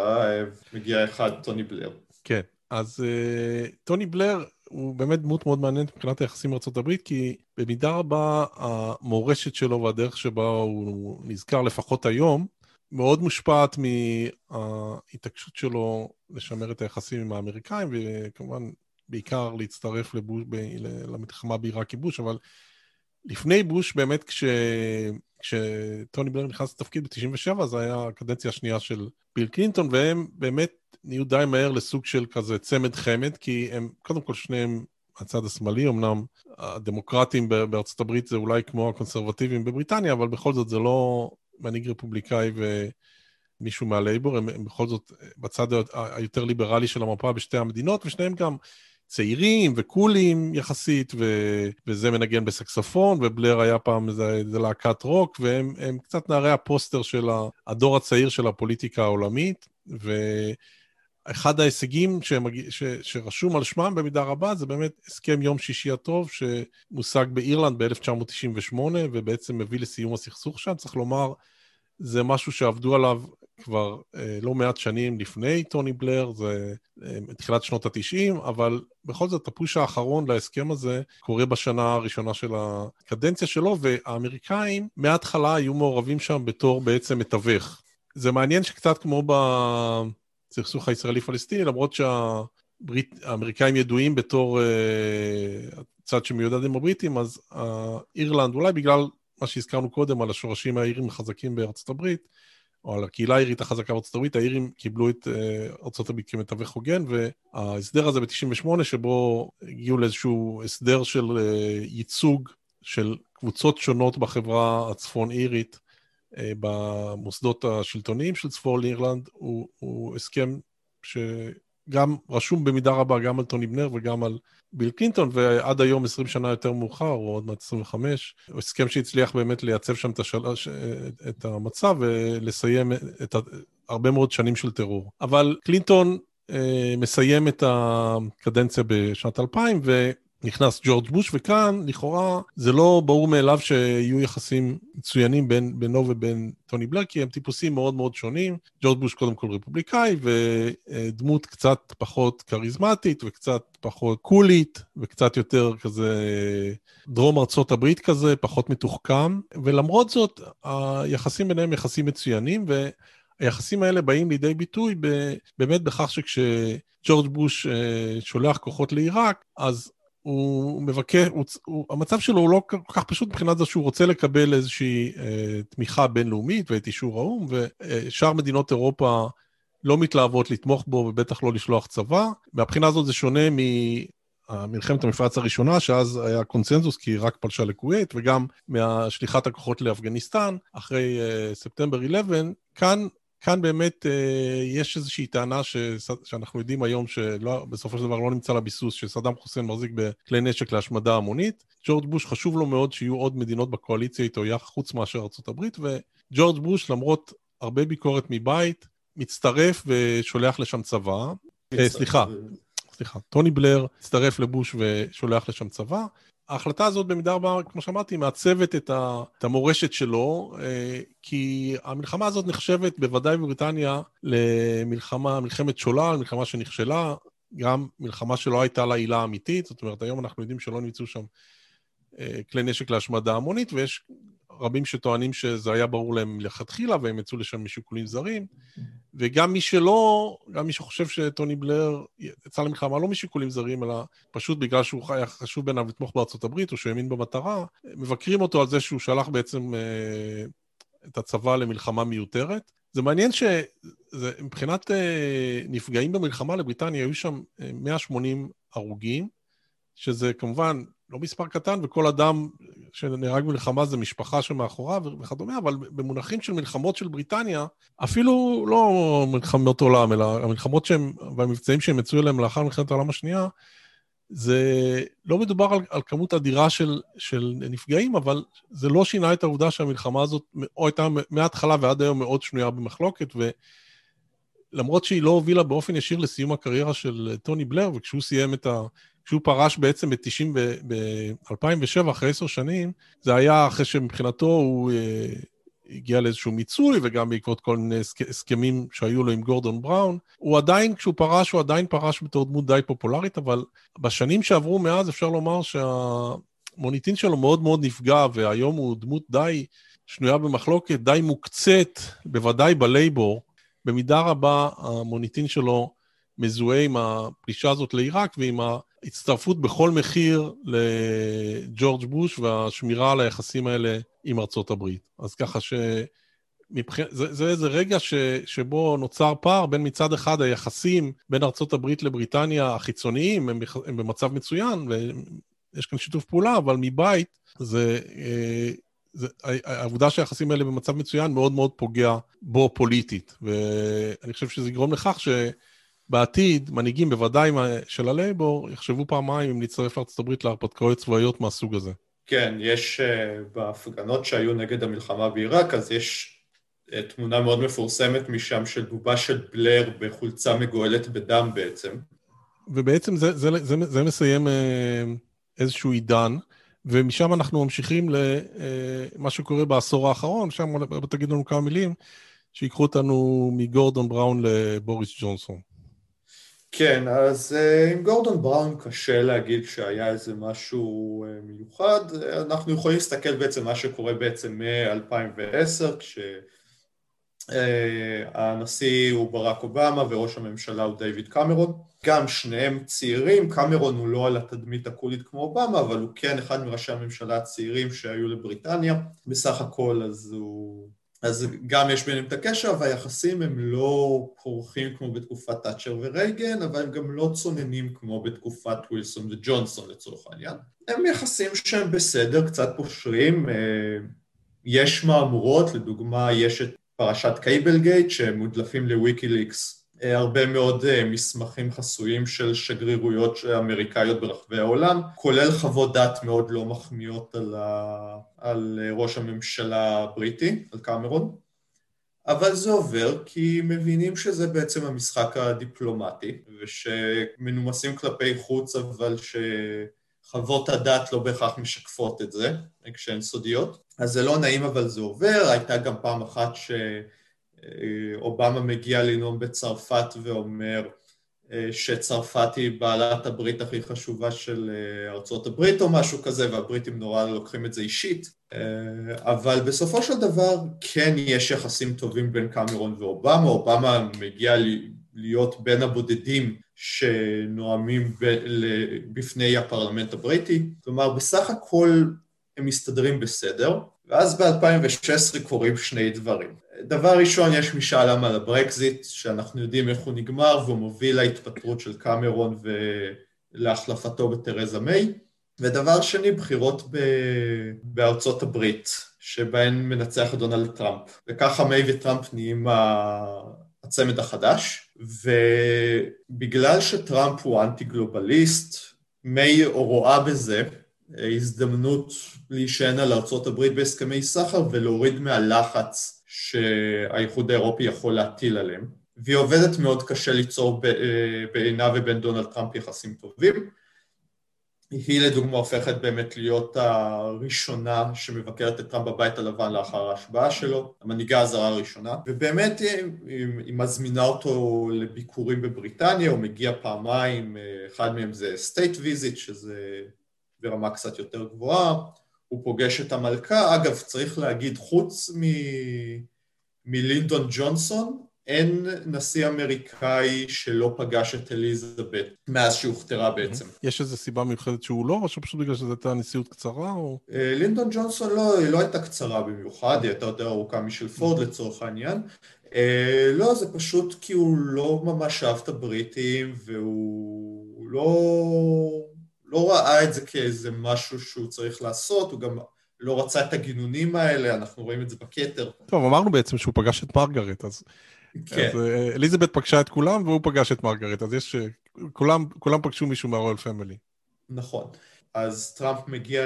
B: מגיע אחד, טוני בלר.
A: כן, אז uh, טוני בלר הוא באמת דמות מאוד מעניינת מבחינת היחסים עם ארה"ב, כי במידה רבה המורשת שלו והדרך שבה הוא נזכר לפחות היום, מאוד מושפעת מההתעקשות שלו לשמר את היחסים עם האמריקאים, וכמובן בעיקר להצטרף לבוש, ב, למלחמה בעיראק עם בוש, אבל לפני בוש, באמת כש, כשטוני בלר נכנס לתפקיד ב-97, זו הייתה הקדנציה השנייה של ביל קלינטון, והם באמת נהיו די מהר לסוג של כזה צמד חמד, כי הם, קודם כל שניהם הצד השמאלי, אמנם הדמוקרטים בארצות הברית זה אולי כמו הקונסרבטיבים בבריטניה, אבל בכל זאת זה לא מנהיג רפובליקאי ומישהו מהלייבור, הם, הם בכל זאת בצד היותר ליברלי של המפה בשתי המדינות, ושניהם גם צעירים וקולים יחסית, ו, וזה מנגן בסקסופון, ובלר היה פעם איזה, להקת רוק, והם קצת נערי הפוסטר של הדור הצעיר של הפוליטיקה העולמית, ואחד ההישגים שמג... ש... שרשום על שמם במידה רבה זה באמת הסכם יום שישי הטוב שמושג באירלנד ב-1998 ובעצם מביא לסיום הסכסוך שם. צריך לומר, זה משהו שעבדו עליו כבר אה, לא מעט שנים לפני טוני בלר, זה אה, תחילת שנות התשעים, אבל בכל זאת הפוש האחרון להסכם הזה קורה בשנה הראשונה של הקדנציה שלו, והאמריקאים מההתחלה היו מעורבים שם בתור בעצם מתווך. זה מעניין שקצת כמו בסכסוך הישראלי-פלסטיני, למרות שהאמריקאים ידועים בתור uh, הצד שמיודד עם הבריטים, אז uh, אירלנד, אולי בגלל מה שהזכרנו קודם על השורשים האירים החזקים בארצות הברית, או על הקהילה האירית החזקה בארצות הברית, האירים קיבלו את uh, ארצות הברית כמתווך הוגן, וההסדר הזה ב-98, שבו הגיעו לאיזשהו הסדר של uh, ייצוג של קבוצות שונות בחברה הצפון-אירית, אה, במוסדות השלטוניים של צפון אירלנד, הוא, הוא הסכם שגם רשום במידה רבה גם על טוני בנר וגם על ביל קלינטון, ועד היום, 20 שנה יותר מאוחר, או עוד מעט 25, הוא הסכם שהצליח באמת לייצב שם את, השל... את המצב ולסיים את הרבה מאוד שנים של טרור. אבל קלינטון אה, מסיים את הקדנציה בשנת 2000, ו... נכנס ג'ורג' בוש, וכאן לכאורה זה לא ברור מאליו שיהיו יחסים מצוינים בין, בינו ובין טוני בלר, כי הם טיפוסים מאוד מאוד שונים. ג'ורג' בוש קודם כל רפובליקאי, ודמות קצת פחות כריזמטית, וקצת פחות קולית, וקצת יותר כזה דרום ארצות הברית כזה, פחות מתוחכם, ולמרות זאת, היחסים ביניהם יחסים מצוינים, ו... היחסים האלה באים לידי ביטוי באמת בכך שכשג'ורג' בוש אה, שולח כוחות לעיראק, אז הוא מבקר, הוא, הוא, המצב שלו הוא לא כל כך פשוט מבחינת זה שהוא רוצה לקבל איזושהי אה, תמיכה בינלאומית ואת אישור האו"ם, ושאר מדינות אירופה לא מתלהבות לתמוך בו ובטח לא לשלוח צבא. מהבחינה הזאת זה שונה ממלחמת המפרץ הראשונה, שאז היה קונצנזוס כי רק פלשה לכווית, וגם מהשליחת הכוחות לאפגניסטן אחרי אה, ספטמבר 11, כאן כאן באמת אה, יש איזושהי טענה ש, שאנחנו יודעים היום שבסופו של דבר לא נמצא לה ביסוס, שסדאם חוסיין מחזיק בכלי נשק להשמדה המונית. ג'ורג' בוש חשוב לו מאוד שיהיו עוד מדינות בקואליציה איתו, חוץ מאשר ארה"ב, וג'ורג' בוש, למרות הרבה ביקורת מבית, מצטרף ושולח לשם צבא. אה, סליחה, סליחה, טוני בלר מצטרף לבוש ושולח לשם צבא. ההחלטה הזאת במידה רבה, כמו שאמרתי, מעצבת את, ה, את המורשת שלו, אה, כי המלחמה הזאת נחשבת בוודאי בבריטניה למלחמה, מלחמת שולל, מלחמה שנכשלה, גם מלחמה שלא הייתה לה עילה אמיתית, זאת אומרת, היום אנחנו יודעים שלא נמצאו שם אה, כלי נשק להשמדה המונית, ויש רבים שטוענים שזה היה ברור להם מלכתחילה, והם יצאו לשם משיקולים זרים. וגם מי שלא, גם מי שחושב שטוני בלר יצא למלחמה לא משיקולים זרים, אלא פשוט בגלל שהוא היה חשוב בעיניו לתמוך בארצות הברית, או שהוא האמין במטרה, מבקרים אותו על זה שהוא שלח בעצם אה, את הצבא למלחמה מיותרת. זה מעניין שמבחינת אה, נפגעים במלחמה לבריטניה, היו שם אה, 180 הרוגים, שזה כמובן לא מספר קטן, וכל אדם שנהרג במלחמה זה משפחה שמאחוריו וכדומה, אבל במונחים של מלחמות של בריטניה, אפילו לא מלחמות עולם, אלא המלחמות שהם, והמבצעים שהם יצאו אליהם לאחר מלחמת העולם השנייה, זה לא מדובר על, על כמות אדירה של, של נפגעים, אבל זה לא שינה את העובדה שהמלחמה הזאת או הייתה מההתחלה ועד היום מאוד שנויה במחלוקת, ולמרות שהיא לא הובילה באופן ישיר לסיום הקריירה של טוני בלר, וכשהוא סיים את ה... כשהוא פרש בעצם ב-2007, אחרי עשר שנים, זה היה אחרי שמבחינתו הוא אה, הגיע לאיזשהו מיצוי, וגם בעקבות כל מיני הסכמים שהיו לו עם גורדון בראון. הוא עדיין, כשהוא פרש, הוא עדיין פרש בתור דמות די פופולרית, אבל בשנים שעברו מאז אפשר לומר שהמוניטין שלו מאוד מאוד נפגע, והיום הוא דמות די שנויה במחלוקת, די מוקצת, בוודאי בלייבור. במידה רבה המוניטין שלו מזוהה עם הפלישה הזאת לעיראק ועם ההצטרפות בכל מחיר לג'ורג' בוש והשמירה על היחסים האלה עם ארצות הברית. אז ככה ש... מבח... זה, זה איזה רגע ש, שבו נוצר פער בין מצד אחד היחסים בין ארצות הברית לבריטניה החיצוניים, הם, הם במצב מצוין, ויש כאן שיתוף פעולה, אבל מבית זה, אה, זה, העובדה שהיחסים האלה במצב מצוין מאוד מאוד פוגע בו פוליטית. ואני חושב שזה יגרום לכך ש... בעתיד, מנהיגים, בוודאי של הלייבור, יחשבו פעמיים אם להצטרף הברית להרפתקאות צבאיות מהסוג הזה.
B: כן, יש uh, בהפגנות שהיו נגד המלחמה בעיראק, אז יש uh, תמונה מאוד מפורסמת משם של בובה של בלר בחולצה מגואלת בדם בעצם.
A: ובעצם זה, זה, זה, זה מסיים uh, איזשהו עידן, ומשם אנחנו ממשיכים למה שקורה בעשור האחרון, שם תגיד לנו כמה מילים, שיקחו אותנו מגורדון בראון לבוריס ג'ונסון.
B: כן, אז uh, עם גורדון בראון קשה להגיד שהיה איזה משהו uh, מיוחד, אנחנו יכולים להסתכל בעצם מה שקורה בעצם מ-2010 כשהנשיא uh, הוא ברק אובמה וראש הממשלה הוא דיוויד קמרון, גם שניהם צעירים, קמרון הוא לא על התדמית הקולית כמו אובמה, אבל הוא כן אחד מראשי הממשלה הצעירים שהיו לבריטניה, בסך הכל אז הוא אז גם יש ביניהם את הקשר, והיחסים הם לא פורחים כמו בתקופת תאצ'ר ורייגן, אבל הם גם לא צוננים כמו בתקופת ווילסון וג'ונסון לצורך העניין. הם יחסים שהם בסדר, קצת פושרים, אה, יש מהמורות, לדוגמה יש את פרשת קייבל גייט שמודלפים לוויקיליקס אה, הרבה מאוד אה, מסמכים חסויים של שגרירויות אמריקאיות ברחבי העולם, כולל חוות דעת מאוד לא מחמיאות על, ה... על אה, ראש הממשלה הבריטי, על קמרון, אבל זה עובר כי מבינים שזה בעצם המשחק הדיפלומטי, ושמנומסים כלפי חוץ, אבל שחוות הדעת לא בהכרח משקפות את זה, כשהן סודיות. אז זה לא נעים אבל זה עובר, הייתה גם פעם אחת ש... אובמה מגיע לנאום בצרפת ואומר אה, שצרפת היא בעלת הברית הכי חשובה של אה, ארצות הברית או משהו כזה, והבריטים נורא לוקחים את זה אישית. אה, אבל בסופו של דבר כן יש יחסים טובים בין קמרון ואובמה, אובמה מגיע להיות בין הבודדים שנואמים בפני הפרלמנט הבריטי, כלומר בסך הכל הם מסתדרים בסדר, ואז ב-2016 קורים שני דברים. דבר ראשון, יש משאל עם על הברקזיט, שאנחנו יודעים איך הוא נגמר, והוא מוביל להתפטרות של קמרון ולהחלפתו בתרזה מיי. ודבר שני, בחירות ב... בארצות הברית, שבהן מנצח דונלד טראמפ. וככה מיי וטראמפ נהיים הצמד החדש, ובגלל שטראמפ הוא אנטי גלובליסט, מיי רואה בזה הזדמנות להישען על ארצות הברית בהסכמי סחר ולהוריד מהלחץ שהאיחוד האירופי יכול להטיל עליהם. והיא עובדת מאוד קשה ליצור בינה ובין דונלד טראמפ יחסים טובים. היא לדוגמה הופכת באמת להיות הראשונה שמבקרת את טראמפ בבית הלבן לאחר ההשבעה שלו, המנהיגה הזרה הראשונה, ובאמת היא, היא מזמינה אותו לביקורים בבריטניה, הוא מגיע פעמיים, אחד מהם זה state visit, שזה ברמה קצת יותר גבוהה, הוא פוגש את המלכה, אגב צריך להגיד חוץ מ... מלינדון ג'ונסון, אין נשיא אמריקאי שלא פגש את אליזבת מאז שהוכתרה בעצם.
A: יש איזו סיבה מיוחדת שהוא לא, או שפשוט בגלל שזו הייתה נשיאות קצרה, או...
B: אה, לינדון ג'ונסון לא, היא לא הייתה קצרה במיוחד, היא הייתה יותר ארוכה משל פורד לצורך העניין. אה, לא, זה פשוט כי הוא לא ממש אהב את הבריטים, והוא לא, לא ראה את זה כאיזה משהו שהוא צריך לעשות, הוא גם לא רצה את הגינונים האלה, אנחנו רואים את זה בכתר.
A: טוב, אמרנו בעצם שהוא פגש את מרגרט, אז... כן. אז אה, אליזבת פגשה את כולם והוא פגש את מרגרט, אז יש... כולם, כולם פגשו מישהו מה royal family.
B: נכון. אז טראמפ מגיע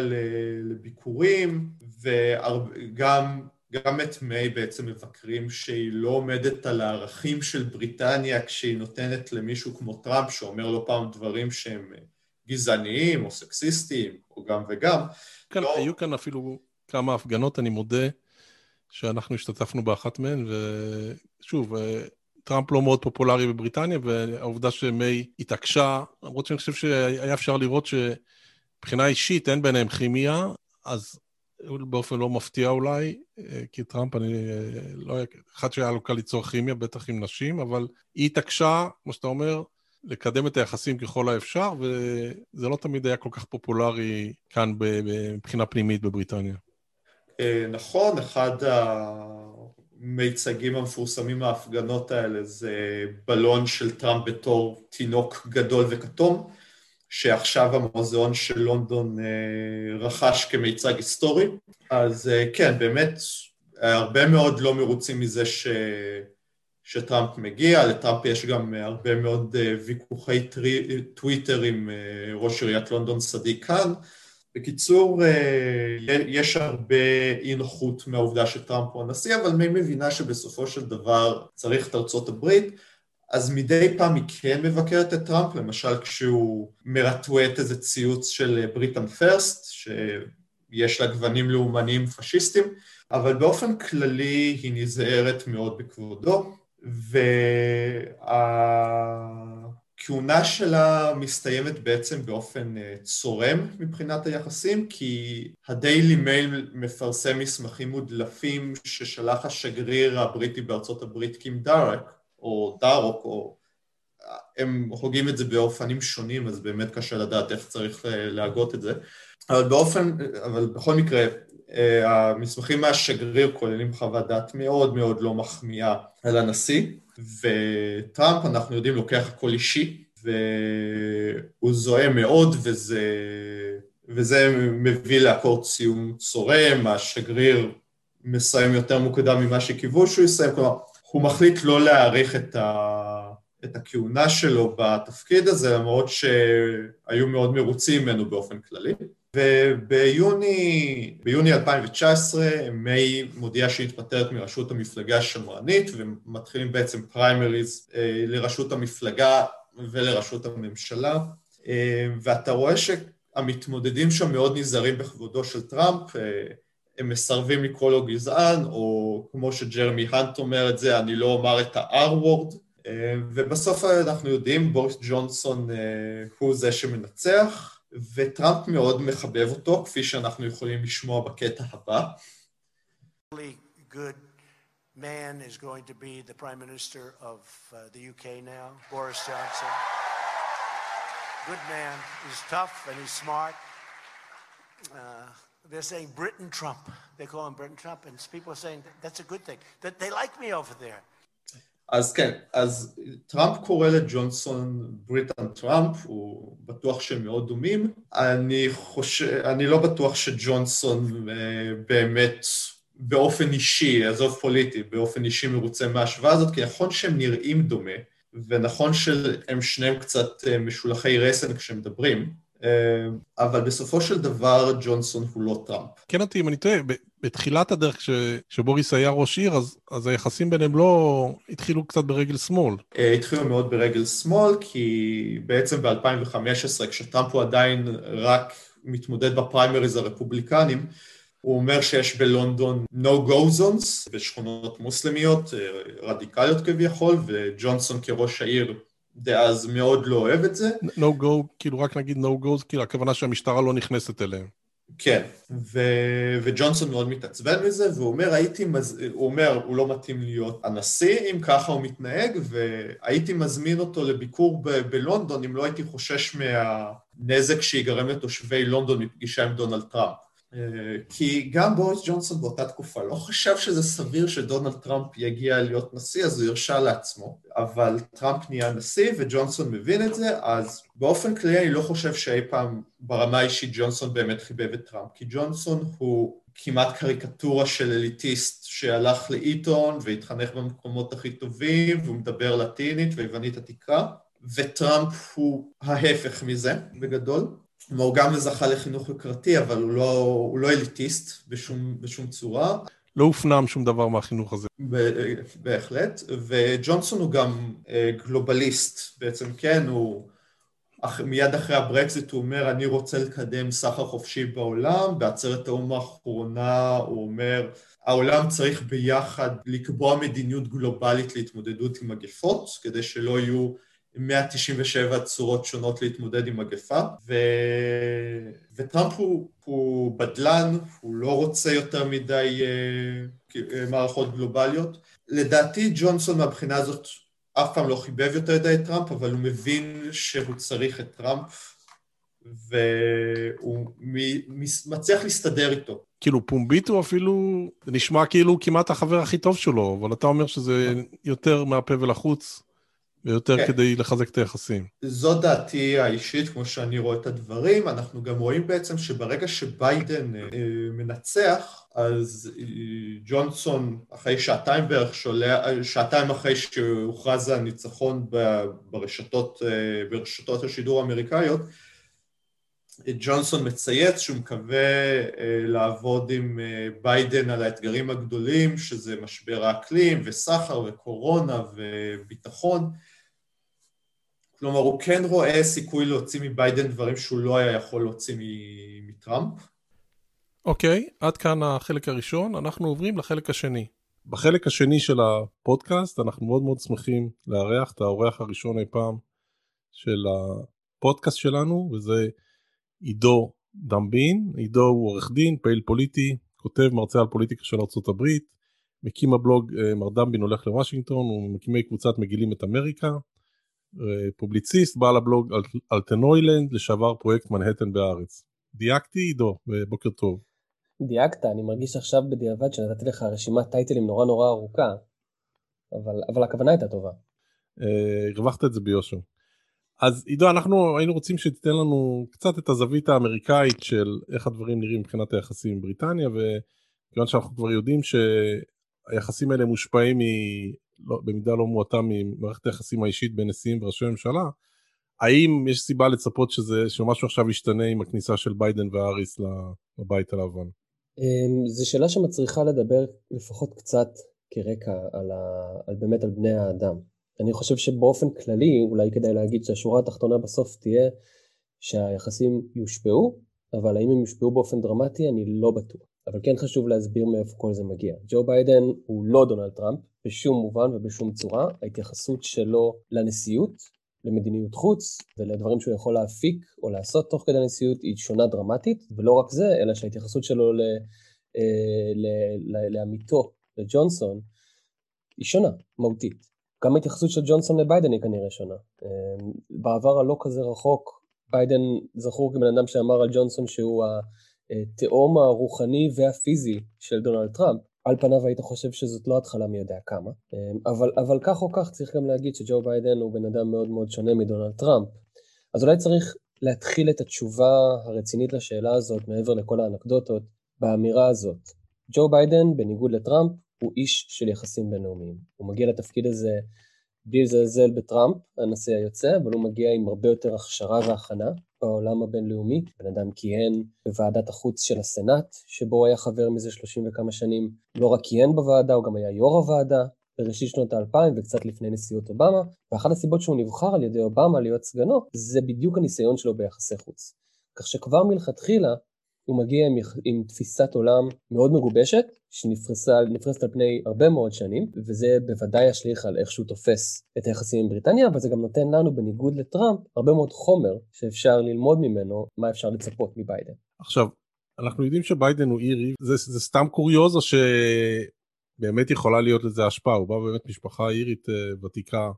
B: לביקורים, וגם גם את מיי בעצם מבקרים שהיא לא עומדת על הערכים של בריטניה כשהיא נותנת למישהו כמו טראמפ, שאומר לא פעם דברים שהם גזעניים או סקסיסטיים, או גם וגם.
A: כן, לא... היו כאן אפילו כמה הפגנות, אני מודה. שאנחנו השתתפנו באחת מהן, ושוב, אה, טראמפ לא מאוד פופולרי בבריטניה, והעובדה שמיי התעקשה, למרות שאני חושב שהיה אפשר לראות שמבחינה אישית אין ביניהם כימיה, אז באופן לא מפתיע אולי, אה, כי טראמפ, אני אה, לא אחד שהיה לו קל ליצור כימיה, בטח עם נשים, אבל היא התעקשה, כמו שאתה אומר, לקדם את היחסים ככל האפשר, וזה לא תמיד היה כל כך פופולרי כאן מבחינה פנימית בבריטניה.
B: אה, נכון, אחד המיצגים המפורסמים מההפגנות האלה זה בלון של טראמפ בתור תינוק גדול וכתום, שעכשיו המוזיאון של לונדון אה, רכש כמיצג היסטורי. אז אה, כן, באמת, הרבה מאוד לא מרוצים מזה ש... שטראמפ מגיע, לטראמפ יש גם הרבה מאוד ויכוחי טוויטר עם ראש עיריית לונדון סדיק קאן, בקיצור, אה, יש הרבה אי נוחות מהעובדה שטראמפ הוא הנשיא, אבל מי מבינה שבסופו של דבר צריך את ארצות הברית, אז מדי פעם היא כן מבקרת את טראמפ, למשל כשהוא מרטווט איזה ציוץ של Britain First, שיש לה גוונים לאומניים פשיסטים, אבל באופן כללי היא נזהרת מאוד בכבודו, וה... הכהונה שלה מסתיימת בעצם באופן אה, צורם מבחינת היחסים, כי הדיילי מייל מפרסם מסמכים מודלפים ששלח השגריר הבריטי בארצות הברית קים דארק, או דארוק, או... הם הוגים את זה באופנים שונים, אז באמת קשה לדעת איך צריך אה, להגות את זה. אבל באופן, אבל בכל מקרה, אה, המסמכים מהשגריר כוללים חוות דעת מאוד מאוד לא מחמיאה על הנשיא, וטראמפ, אנחנו יודעים, לוקח הכל אישי, והוא זוהה מאוד, וזה, וזה מביא לאקורד סיום צורם, השגריר מסיים יותר מוקדם ממה שקיוו שהוא יסיים, כלומר, הוא מחליט לא להאריך את, ה, את הכהונה שלו בתפקיד הזה, למרות שהיו מאוד מרוצים ממנו באופן כללי. וביוני ביוני 2019 מיי מודיעה שהיא מתפטרת מראשות המפלגה השמרנית ומתחילים בעצם פריימריז אה, לראשות המפלגה ולראשות הממשלה. אה, ואתה רואה שהמתמודדים שם מאוד נזהרים בכבודו של טראמפ אה, הם מסרבים לקרוא לו גזען או כמו שג'רמי האנט אומר את זה אני לא אומר את ה-R-word ובסוף אנחנו יודעים בוריס ג'ונסון הוא זה שמנצח וטראמפ מאוד מחבב אותו, כפי שאנחנו יכולים לשמוע בקטע הבא. man is going to be the Prime Minister of uh, the UK now, Boris Johnson. Good man. He's tough and he's smart. Uh, they're saying Britain Trump. They call him Britain Trump, and people are saying that's a good thing. That they like me over there. אז כן, אז טראמפ קורא לג'ונסון בריטן טראמפ, הוא בטוח שהם מאוד דומים. אני חושב, אני לא בטוח שג'ונסון אה, באמת באופן אישי, עזוב פוליטי, באופן אישי מרוצה מההשוואה הזאת, כי נכון שהם נראים דומה, ונכון שהם שניהם קצת אה, משולחי רסן כשהם מדברים, אבל בסופו של דבר ג'ונסון הוא לא טראמפ.
A: כן אותי אם אני טועה, בתחילת הדרך כשבוריס היה ראש עיר, אז, אז היחסים ביניהם לא התחילו קצת ברגל שמאל.
B: אה, התחילו מאוד ברגל שמאל, כי בעצם ב-2015, כשטראמפ הוא עדיין רק מתמודד בפריימריז הרפובליקנים, הוא אומר שיש בלונדון no-go zones בשכונות מוסלמיות אה, רדיקליות כביכול, וג'ונסון כראש העיר דאז מאוד לא אוהב את זה.
A: no go, כאילו רק נגיד no go, כאילו הכוונה שהמשטרה לא נכנסת אליהם.
B: כן, ו... וג'ונסון מאוד מתעצבן מזה, והוא אומר, הייתי מז... הוא אומר, הוא לא מתאים להיות הנשיא, אם ככה הוא מתנהג, והייתי מזמין אותו לביקור ב... בלונדון, אם לא הייתי חושש מהנזק שיגרם לתושבי לונדון מפגישה עם דונלד טראמפ. אה, כי גם בוריס ג'ונסון באותה תקופה לא חשב שזה סביר שדונלד טראמפ יגיע להיות נשיא, אז הוא הרשה לעצמו. אבל טראמפ נהיה נשיא וג'ונסון מבין את זה, אז באופן כללי אני לא חושב שאי פעם ברמה האישית ג'ונסון באמת חיבב את טראמפ, כי ג'ונסון הוא כמעט קריקטורה של אליטיסט שהלך לאיטון והתחנך במקומות הכי טובים והוא מדבר לטינית ויוונית עתיקה, וטראמפ הוא ההפך מזה בגדול. כלומר, הוא גם זכה לחינוך יוקרתי, אבל הוא לא, הוא לא אליטיסט בשום, בשום צורה.
A: לא הופנם שום דבר מהחינוך הזה.
B: בהחלט, וג'ונסון הוא גם אה, גלובליסט, בעצם כן, הוא מיד אחרי הברקזיט הוא אומר, אני רוצה לקדם סחר חופשי בעולם, בעצרת האו"ם האחרונה הוא אומר, העולם צריך ביחד לקבוע מדיניות גלובלית להתמודדות עם מגפות, כדי שלא יהיו 197 צורות שונות להתמודד עם מגפה, ו... וטראמפ הוא, הוא בדלן, הוא לא רוצה יותר מדי uh, מערכות גלובליות. לדעתי ג'ונסון מהבחינה הזאת אף פעם לא חיבב יותר מדי את טראמפ, אבל הוא מבין שהוא צריך את טראמפ, והוא מצליח להסתדר איתו.
A: כאילו פומבית הוא אפילו, זה נשמע כאילו כמעט החבר הכי טוב שלו, אבל אתה אומר שזה יותר מהפה ולחוץ. ויותר כן. כדי לחזק את היחסים.
B: זו דעתי האישית, כמו שאני רואה את הדברים. אנחנו גם רואים בעצם שברגע שביידן אה, מנצח, אז אה, ג'ונסון, אחרי שעתיים בערך, שולח, שעתיים אחרי שהוכרז הניצחון ברשתות, אה, ברשתות השידור האמריקאיות, ג'ונסון מצייץ שהוא מקווה לעבוד עם ביידן על האתגרים הגדולים, שזה משבר האקלים וסחר וקורונה וביטחון. כלומר, הוא כן רואה סיכוי להוציא מביידן דברים שהוא לא היה יכול להוציא מטראמפ.
A: אוקיי, okay, עד כאן החלק הראשון, אנחנו עוברים לחלק השני. בחלק השני של הפודקאסט אנחנו מאוד מאוד שמחים לארח את האורח הראשון אי פעם של הפודקאסט שלנו, וזה עידו דמבין. עידו הוא עורך דין, פעיל פוליטי, כותב, מרצה על פוליטיקה של ארה"ב, מקים הבלוג אה, מר דמבין הולך לוושינגטון, הוא מקימי קבוצת מגילים את אמריקה, פובליציסט, בעל הבלוג אלטנוילנד, לשעבר פרויקט מנהטן בארץ. דייקתי עידו, בוקר טוב.
C: דייקת, אני מרגיש עכשיו בדיעבד שנתתי לך רשימת טייטלים נורא נורא ארוכה, אבל, אבל הכוונה הייתה טובה.
A: אה, הרווחת את זה ביושר. אז עידו, אנחנו היינו רוצים שתיתן לנו קצת את הזווית האמריקאית של איך הדברים נראים מבחינת היחסים עם בריטניה, וכיוון שאנחנו כבר יודעים שהיחסים האלה מושפעים לא, במידה לא מועטה ממערכת היחסים האישית בין נשיאים וראשי ממשלה, האם יש סיבה לצפות שזה, שמשהו עכשיו ישתנה עם הכניסה של ביידן והאריס לבית הלבן?
C: אמ, זו שאלה שמצריכה לדבר לפחות קצת כרקע על, ה, על באמת על בני האדם. אני חושב שבאופן כללי אולי כדאי להגיד שהשורה התחתונה בסוף תהיה שהיחסים יושפעו, אבל האם הם יושפעו באופן דרמטי אני לא בטוח. אבל כן חשוב להסביר מאיפה כל זה מגיע. ג'ו ביידן הוא לא דונלד טראמפ בשום מובן ובשום צורה. ההתייחסות שלו לנשיאות, למדיניות חוץ ולדברים שהוא יכול להפיק או לעשות תוך כדי הנשיאות היא שונה דרמטית, ולא רק זה, אלא שההתייחסות שלו ל, אה, ל, ל, לעמיתו, לג'ונסון, היא שונה, מהותית. גם ההתייחסות של ג'ונסון לביידן היא כנראה שונה. אה, בעבר הלא כזה רחוק, ביידן זכור כבן אדם שאמר על ג'ונסון שהוא. התאום הרוחני והפיזי של דונלד טראמפ, על פניו היית חושב שזאת לא התחלה מי יודע כמה, אבל, אבל כך או כך צריך גם להגיד שג'ו ביידן הוא בן אדם מאוד מאוד שונה מדונלד טראמפ. אז אולי צריך להתחיל את התשובה הרצינית לשאלה הזאת, מעבר לכל האנקדוטות, באמירה הזאת. ג'ו ביידן, בניגוד לטראמפ, הוא איש של יחסים בינלאומיים. הוא מגיע לתפקיד הזה בלי לזלזל בטראמפ, הנשיא היוצא, אבל הוא מגיע עם הרבה יותר הכשרה והכנה בעולם הבינלאומי. בן אדם כיהן בוועדת החוץ של הסנאט, שבו הוא היה חבר מזה שלושים וכמה שנים. לא רק כיהן בוועדה, הוא גם היה יו"ר הוועדה בראשית שנות האלפיים וקצת לפני נשיאות אובמה, ואחת הסיבות שהוא נבחר על ידי אובמה להיות סגנו, זה בדיוק הניסיון שלו ביחסי חוץ. כך שכבר מלכתחילה הוא מגיע עם, עם תפיסת עולם מאוד מגובשת, שנפרסת על פני הרבה מאוד שנים, וזה בוודאי ישליך על איך שהוא תופס את היחסים עם בריטניה, אבל זה גם נותן לנו, בניגוד לטראמפ, הרבה מאוד חומר שאפשר ללמוד ממנו מה אפשר לצפות מביידן.
A: עכשיו, אנחנו יודעים שביידן הוא אירי, זה, זה סתם קוריוז או שבאמת יכולה להיות לזה השפעה? הוא בא באמת משפחה אירית uh, ותיקה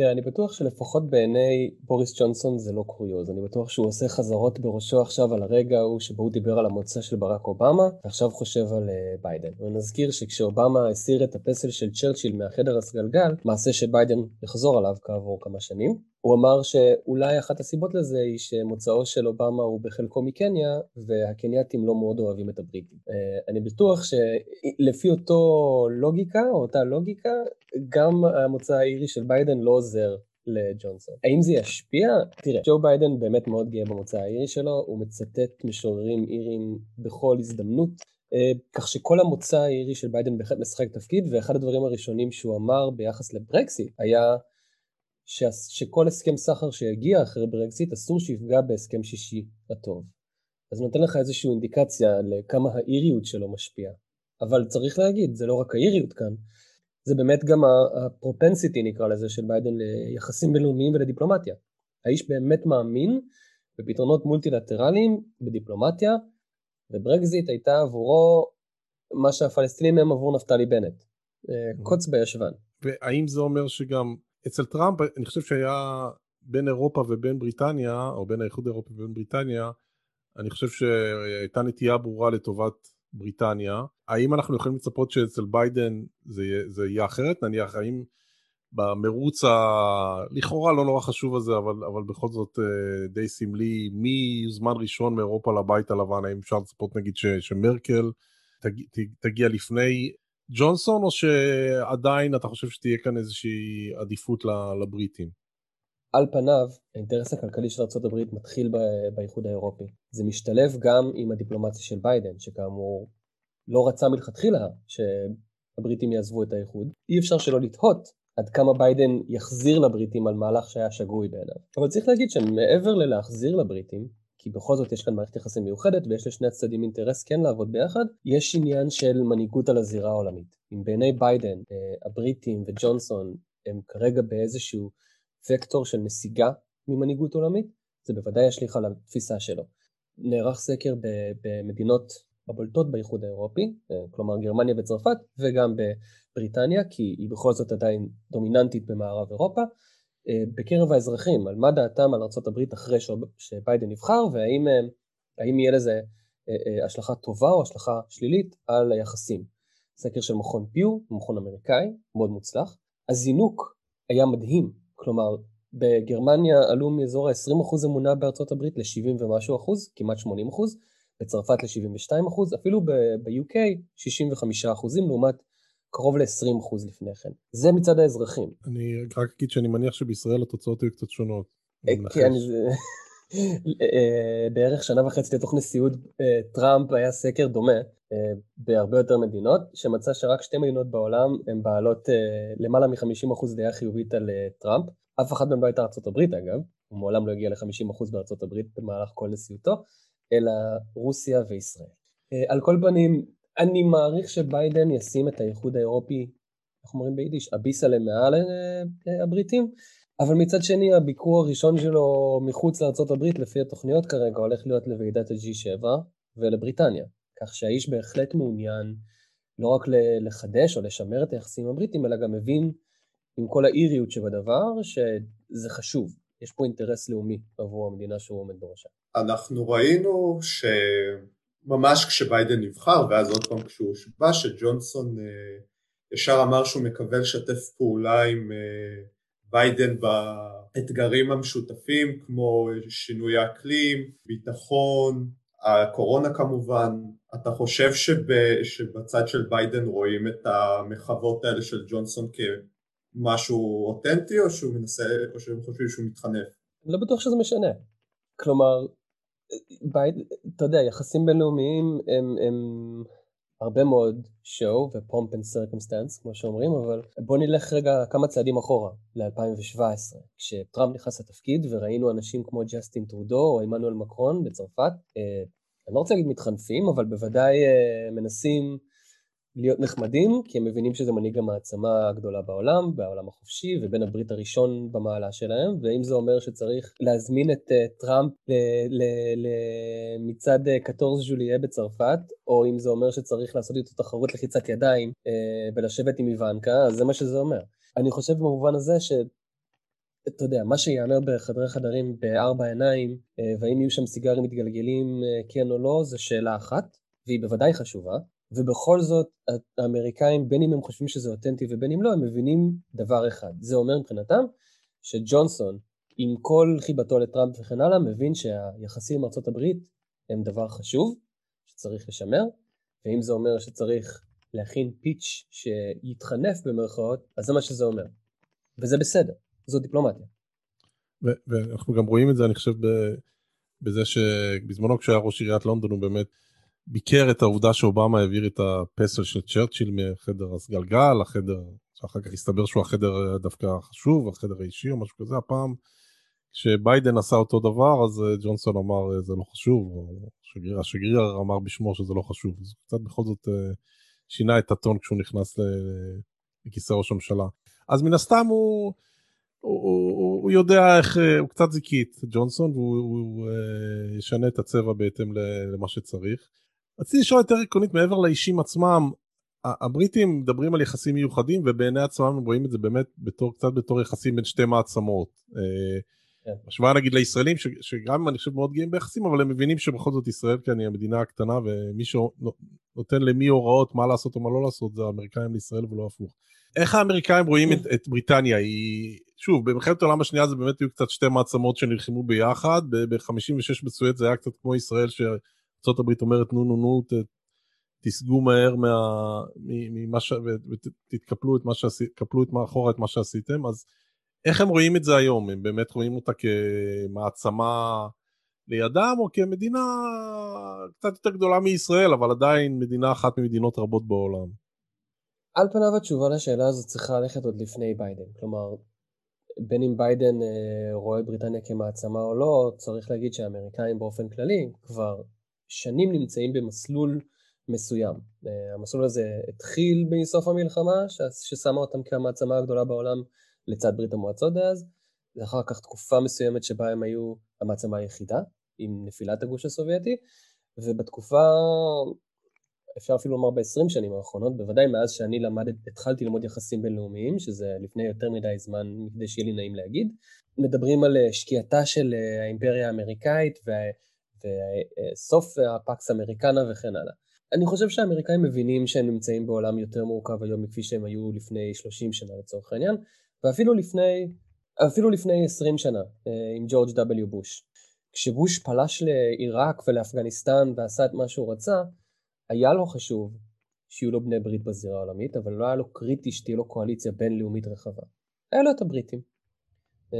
C: אני בטוח שלפחות בעיני בוריס ג'ונסון זה לא קוריוז. אני בטוח שהוא עושה חזרות בראשו עכשיו על הרגע ההוא שבו הוא דיבר על המוצא של ברק אובמה, ועכשיו חושב על uh, ביידן. ונזכיר שכשאובמה הסיר את הפסל של צ'רצ'יל מהחדר הסגלגל, מעשה שביידן יחזור עליו כעבור כמה שנים, הוא אמר שאולי אחת הסיבות לזה היא שמוצאו של אובמה הוא בחלקו מקניה, והקנייתים לא מאוד אוהבים את הבריטים. אה, אני בטוח שלפי אותו לוגיקה, או אותה לוגיקה, גם המוצא האירי של ביידן לא עוזר לג'ונסון. האם זה ישפיע? תראה, ג'ו ביידן באמת מאוד גאה במוצא האירי שלו, הוא מצטט משוררים אירים בכל הזדמנות. אה, כך שכל המוצא האירי של ביידן בהחלט משחק תפקיד, ואחד הדברים הראשונים שהוא אמר ביחס לברקסיט היה ש... שכל הסכם סחר שיגיע אחרי ברקזיט אסור שיפגע בהסכם שישי הטוב. אז נותן לך איזושהי אינדיקציה לכמה האיריות שלו משפיעה. אבל צריך להגיד, זה לא רק האיריות כאן, זה באמת גם ה propensity נקרא לזה של ביידן ליחסים בינלאומיים ולדיפלומטיה. האיש באמת מאמין בפתרונות מולטילטרליים בדיפלומטיה, וברקזיט הייתה עבורו מה שהפלסטינים הם עבור נפתלי בנט. אה, קוץ בישבן.
A: והאם זה אומר שגם אצל טראמפ אני חושב שהיה בין אירופה ובין בריטניה, או בין האיחוד האירופי ובין בריטניה, אני חושב שהייתה נטייה ברורה לטובת בריטניה. האם אנחנו יכולים לצפות שאצל ביידן זה, זה יהיה אחרת? נניח, האם במרוץ הלכאורה לא נורא חשוב הזה, אבל, אבל בכל זאת אה, די סמלי, מי זמן ראשון מאירופה לבית הלבן, האם אפשר לצפות נגיד ש, שמרקל תג, תגיע לפני ג'ונסון, או שעדיין אתה חושב שתהיה כאן איזושהי עדיפות לבריטים?
C: על פניו, האינטרס הכלכלי של ארה"ב מתחיל באיחוד האירופי. זה משתלב גם עם הדיפלומטיה של ביידן, שכאמור לא רצה מלכתחילה שהבריטים יעזבו את האיחוד. אי אפשר שלא לתהות עד כמה ביידן יחזיר לבריטים על מהלך שהיה שגוי בעיניו. אבל צריך להגיד שמעבר ללהחזיר לבריטים, כי בכל זאת יש כאן מערכת יחסים מיוחדת ויש לשני הצדדים אינטרס כן לעבוד ביחד, יש עניין של מנהיגות על הזירה העולמית. אם בעיני ביידן, אה, הבריטים וג'ונסון הם כרגע באיזשהו וקטור של נסיגה ממנהיגות עולמית, זה בוודאי ישליך על התפיסה שלו. נערך סקר במדינות הבולטות באיחוד האירופי, אה, כלומר גרמניה וצרפת, וגם בבריטניה, כי היא בכל זאת עדיין דומיננטית במערב אירופה, בקרב האזרחים, על מה דעתם על ארה"ב אחרי שביידן נבחר, והאם יהיה לזה אה, השלכה טובה או השלכה שלילית על היחסים. סקר של מכון פיו, מכון אמריקאי, מאוד מוצלח. הזינוק היה מדהים, כלומר בגרמניה עלו מאזור ה-20% אמונה בארצות הברית ל-70 ומשהו אחוז, כמעט 80 אחוז, בצרפת ל-72 אחוז, אפילו ב-UK 65 אחוזים לעומת קרוב ל-20% לפני כן. זה מצד האזרחים.
A: אני רק אגיד שאני מניח שבישראל התוצאות היו קצת שונות.
C: אה, כן, אה, בערך שנה וחצי לתוך נשיאות אה, טראמפ היה סקר דומה בהרבה יותר מדינות, שמצא שרק שתי מדינות בעולם הן בעלות למעלה מ-50% דעה חיובית על טראמפ. אף אחת מהן לא הייתה הברית אגב, הוא מעולם לא הגיע ל-50% בארצות הברית במהלך כל נשיאותו, אלא רוסיה וישראל. על כל פנים, אני מעריך שביידן ישים את האיחוד האירופי, איך אומרים ביידיש, אביסה למעל אה, הבריטים, אבל מצד שני הביקור הראשון שלו מחוץ לארה"ב לפי התוכניות כרגע הולך להיות לוועידת ה-G7 ולבריטניה, כך שהאיש בהחלט מעוניין לא רק לחדש או לשמר את היחסים הבריטים, אלא גם מבין עם כל האיריות שבדבר שזה חשוב, יש פה אינטרס לאומי עבור המדינה שהוא עומד בראשה.
B: אנחנו ראינו ש... ממש כשביידן נבחר ואז עוד פעם כשהוא הושבע שג'ונסון ישר אמר שהוא מקווה לשתף פעולה עם ביידן באתגרים המשותפים כמו שינוי האקלים, ביטחון, הקורונה כמובן, אתה חושב שב, שבצד של ביידן רואים את המחוות האלה של ג'ונסון כמשהו אותנטי או שהוא מנסה, או שהם חושבים שהוא מתחנף?
C: אני לא בטוח שזה משנה. כלומר, בייד, אתה יודע, יחסים בינלאומיים הם, הם הרבה מאוד show ו-pomp and circumstance, כמו שאומרים, אבל בוא נלך רגע כמה צעדים אחורה, ל-2017, כשטראמפ נכנס לתפקיד וראינו אנשים כמו ג'סטין טרודו או עמנואל מקרון בצרפת, אה, אני לא רוצה להגיד מתחנפים, אבל בוודאי אה, מנסים להיות נחמדים, כי הם מבינים שזה מנהיג המעצמה הגדולה בעולם, בעולם החופשי, ובין הברית הראשון במעלה שלהם, ואם זה אומר שצריך להזמין את uh, טראמפ למצעד 14 ז'וליה בצרפת, או אם זה אומר שצריך לעשות איתו תחרות לחיצת ידיים uh, ולשבת עם איוונקה, אז זה מה שזה אומר. אני חושב במובן הזה ש... אתה יודע, מה שיאמר בחדרי חדרים בארבע עיניים, אה, והאם יהיו שם סיגרים מתגלגלים כן או לא, זו שאלה אחת, והיא בוודאי חשובה, ובכל זאת האמריקאים, בין אם הם חושבים שזה אותנטי ובין אם לא, הם מבינים דבר אחד. זה אומר מבחינתם שג'ונסון, עם כל חיבתו לטראמפ וכן הלאה, מבין שהיחסים עם ארה"ב הם דבר חשוב, שצריך לשמר, ואם זה אומר שצריך להכין פיץ' שיתחנף במרכאות, אז זה מה שזה אומר. וזה בסדר, זו דיפלומטיה.
A: ואנחנו גם רואים את זה, אני חושב, בזה שבזמנו כשהיה ראש עיריית לונדון הוא באמת ביקר את העובדה שאובמה העביר את הפסל של צ'רצ'יל מחדר הסגלגל לחדר, שאחר כך הסתבר שהוא החדר דווקא חשוב, החדר האישי או משהו כזה, הפעם כשביידן עשה אותו דבר אז אה, ג'ונסון אמר אה, זה לא חשוב, השגריר, השגריר אמר בשמו שזה לא חשוב, אז קצת בכל זאת אה, שינה את הטון כשהוא נכנס לכיסא ראש הממשלה. אז מן הסתם הוא... הוא, הוא, הוא יודע איך, הוא קצת זיקית, ג'ונסון, והוא הוא, הוא, ישנה את הצבע בהתאם למה שצריך. רציתי לשאול יותר עקרונית מעבר לאישים עצמם, הבריטים מדברים על יחסים מיוחדים ובעיני עצמם הם רואים את זה באמת בתור, קצת בתור יחסים בין שתי מעצמות. כן. השוואה נגיד לישראלים ש, שגם אני חושב מאוד גאים ביחסים אבל הם מבינים שבכל זאת ישראל כאן היא המדינה הקטנה ומי שנותן למי הוראות מה לעשות או מה לא לעשות זה האמריקאים לישראל ולא הפוך. איך האמריקאים רואים את, את בריטניה היא שוב במלחמת העולם השנייה זה באמת היו קצת שתי מעצמות שנלחמו ביחד ב-56 בסואט זה היה קצת כמו ישראל ש... ארה"ב אומרת נו נו נו ת, תסגו מהר מה, ממה ש... ותתקפלו את מה שעשיתם, קפלו את מאחורה את מה שעשיתם, אז איך הם רואים את זה היום? הם באמת רואים אותה כמעצמה לידם או כמדינה קצת יותר גדולה מישראל, אבל עדיין מדינה אחת ממדינות רבות בעולם?
C: על פניו התשובה לשאלה הזאת צריכה ללכת עוד לפני ביידן, כלומר בין אם ביידן אה, רואה בריטניה כמעצמה או לא, צריך להגיד שהאמריקאים באופן כללי כבר שנים נמצאים במסלול מסוים. אה, המסלול הזה התחיל בסוף המלחמה, ששמה אותם כמעצמה הגדולה בעולם לצד ברית המועצות דאז, ואחר כך תקופה מסוימת שבה הם היו המעצמה היחידה, עם נפילת הגוש הסובייטי, ובתקופה, אפשר אפילו לומר ב-20 שנים האחרונות, בוודאי מאז שאני למדת, התחלתי ללמוד יחסים בינלאומיים, שזה לפני יותר מדי זמן, כדי שיהיה לי נעים להגיד, מדברים על אה, שקיעתה של אה, האימפריה האמריקאית, וה... וסוף הפקס אמריקנה וכן הלאה. אני חושב שהאמריקאים מבינים שהם נמצאים בעולם יותר מורכב היום מכפי שהם היו לפני 30 שנה לצורך העניין, ואפילו לפני, אפילו לפני 20 שנה אה, עם ג'ורג' W. בוש. כשבוש פלש לעיראק ולאפגניסטן ועשה את מה שהוא רצה, היה לו חשוב שיהיו לו בני ברית בזירה העולמית, אבל לא היה לו קריטי שתהיה לו קואליציה בינלאומית רחבה. היה לו את הבריטים. אה,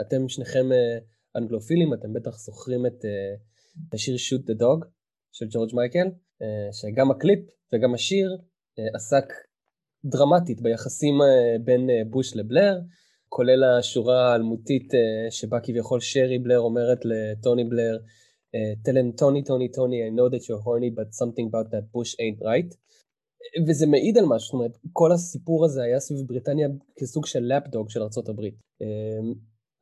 C: אתם שניכם אה, אנגלופילים, אתם בטח זוכרים את uh, השיר Shoot the Dog של ג'ורג' מייקל, uh, שגם הקליפ וגם השיר uh, עסק דרמטית ביחסים בין בוש לבלר, כולל השורה האלמותית שבה כביכול שרי בלר אומרת לטוני בלר, tell him טוני טוני טוני I know that you're horny but something about that bush ain't right. וזה מעיד על משהו, זאת אומרת, כל הסיפור הזה היה סביב בריטניה כסוג של לפדוג של ארה"ב.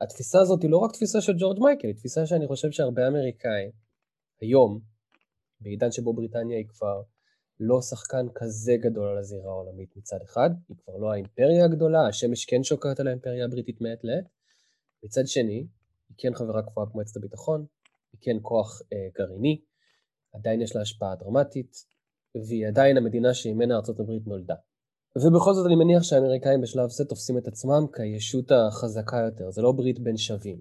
C: התפיסה הזאת היא לא רק תפיסה של ג'ורג' מייקל, היא תפיסה שאני חושב שהרבה אמריקאים היום, בעידן שבו בריטניה היא כבר לא שחקן כזה גדול על הזירה העולמית מצד אחד, היא כבר לא האימפריה הגדולה, השמש כן שוקעת על האימפריה הבריטית מעת לעת, מצד שני, היא כן חברה קבועה במועצת הביטחון, היא כן כוח אה, גרעיני, עדיין יש לה השפעה דרמטית, והיא עדיין המדינה שממנה ארה"ב נולדה. ובכל זאת אני מניח שהאמריקאים בשלב זה תופסים את עצמם כישות החזקה יותר, זה לא ברית בין שווים.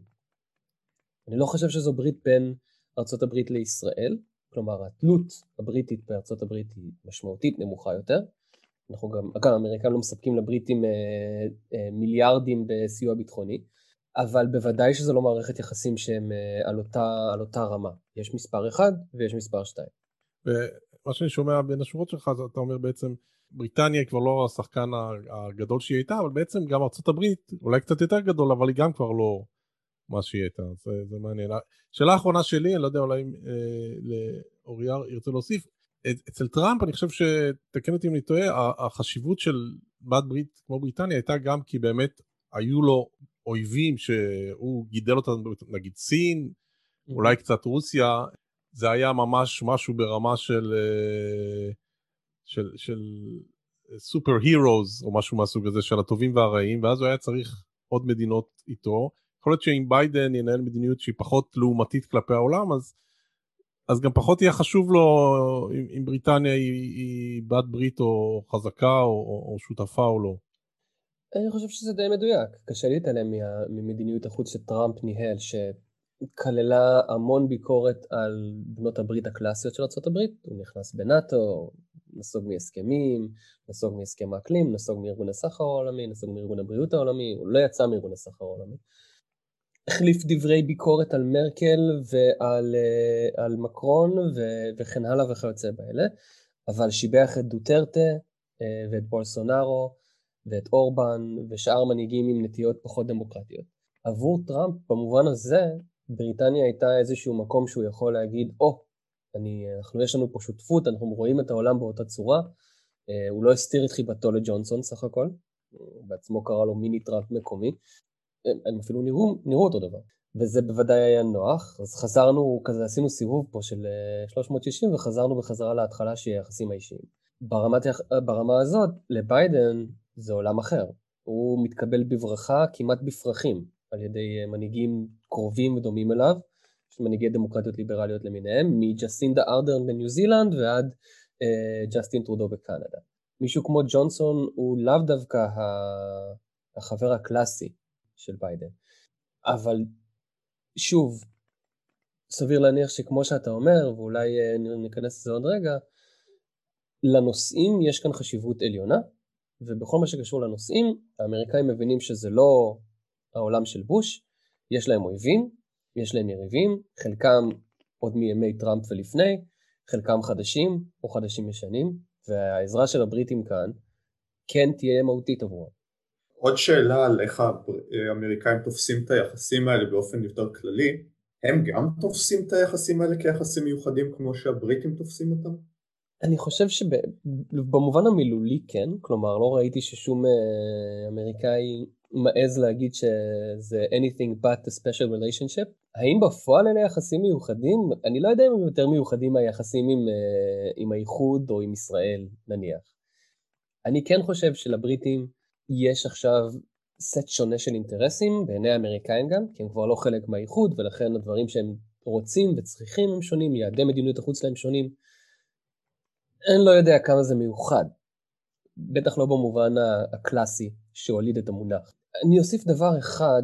C: אני לא חושב שזו ברית בין ארה"ב לישראל, כלומר התלות הבריטית בארצות הברית היא משמעותית נמוכה יותר. אנחנו גם, אגב, האמריקאים לא מספקים לבריטים אה, אה, מיליארדים בסיוע ביטחוני, אבל בוודאי שזו לא מערכת יחסים שהם אה, על אותה, על אותה רמה. יש מספר אחד ויש מספר שתיים.
A: ומה שאני שומע בין השורות שלך, אתה אומר בעצם, בריטניה כבר לא השחקן הגדול שהיא הייתה, אבל בעצם גם ארצות הברית, אולי קצת יותר גדול, אבל היא גם כבר לא מה שהיא הייתה, זה, זה מעניין. שאלה אחרונה שלי, אני לא יודע, אולי אה, לאוריה ירצה להוסיף, אצל טראמפ אני חושב שתקן אותי אם אני טועה, החשיבות של בת ברית כמו בריטניה הייתה גם כי באמת היו לו אויבים שהוא גידל אותם, נגיד סין. אולי קצת רוסיה, זה היה ממש משהו ברמה של, אה, של, של סופר הירוז או משהו מהסוג הזה של הטובים והרעים, ואז הוא היה צריך עוד מדינות איתו. יכול להיות שאם ביידן ינהל מדיניות שהיא פחות לעומתית כלפי העולם, אז, אז גם פחות יהיה חשוב לו אם, אם בריטניה היא, היא בת ברית או חזקה או, או, או שותפה או לא.
C: אני חושב שזה די מדויק. קשה להתעלם ממדיניות החוץ שטראמפ ניהל, שכללה המון ביקורת על בנות הברית הקלאסיות של ארה"ב. הוא נכנס בנאטו, נסוג מהסכמים, נסוג מהסכם האקלים, נסוג מארגון הסחר העולמי, נסוג מארגון הבריאות העולמי, הוא לא יצא מארגון הסחר העולמי. החליף דברי ביקורת על מרקל ועל אה, על מקרון ו, וכן הלאה וכיוצא באלה, אבל שיבח את דוטרטה אה, ואת בולסונארו ואת אורבן ושאר מנהיגים עם נטיות פחות דמוקרטיות. עבור טראמפ במובן הזה בריטניה הייתה איזשהו מקום שהוא יכול להגיד או oh, אני, אנחנו יש לנו פה שותפות אנחנו רואים את העולם באותה צורה אה, הוא לא הסתיר את חיבתו לג'ונסון סך הכל הוא בעצמו קרא לו מיני טראמפ מקומי הם אפילו נראו, נראו אותו דבר. וזה בוודאי היה נוח, אז חזרנו, כזה עשינו סיבוב פה של 360 אה, וחזרנו בחזרה להתחלה שהיא היחסים האישיים. ברמת, ברמה הזאת, לביידן זה עולם אחר. הוא מתקבל בברכה כמעט בפרחים על ידי אה, מנהיגים קרובים ודומים אליו, מנהיגי דמוקרטיות ליברליות למיניהם, מג'סינדה ארדרן בניו זילנד ועד אה, ג'סטין טרודו בקנדה. מישהו כמו ג'ונסון הוא לאו דווקא החבר הקלאסי של ביידן. אבל שוב, סביר להניח שכמו שאתה אומר, ואולי אה, ניכנס לזה עוד רגע, לנושאים יש כאן חשיבות עליונה, ובכל מה שקשור לנושאים, האמריקאים מבינים שזה לא העולם של בוש, יש להם אויבים, יש להם יריבים, חלקם עוד מימי טראמפ ולפני, חלקם חדשים או חדשים ישנים, והעזרה של הבריטים כאן כן תהיה מהותית עבורם.
B: עוד שאלה על איך האמריקאים תופסים את היחסים האלה באופן יותר כללי, הם גם תופסים את היחסים האלה כיחסים מיוחדים כמו שהבריטים תופסים אותם?
C: אני חושב שבמובן המילולי כן, כלומר לא ראיתי ששום אה, אמריקאי מעז להגיד שזה anything but a special relationship. האם בפועל אלה יחסים מיוחדים? אני לא יודע אם הם יותר מיוחדים מהיחסים עם, אה, עם האיחוד או עם ישראל נניח. אני כן חושב שלבריטים יש עכשיו סט שונה של אינטרסים, בעיני האמריקאים גם, כי הם כבר לא חלק מהאיחוד, ולכן הדברים שהם רוצים וצריכים הם שונים, יעדי מדיניות החוץ שלהם שונים. אני לא יודע כמה זה מיוחד, בטח לא במובן הקלאסי שהוליד את המונח. אני אוסיף דבר אחד,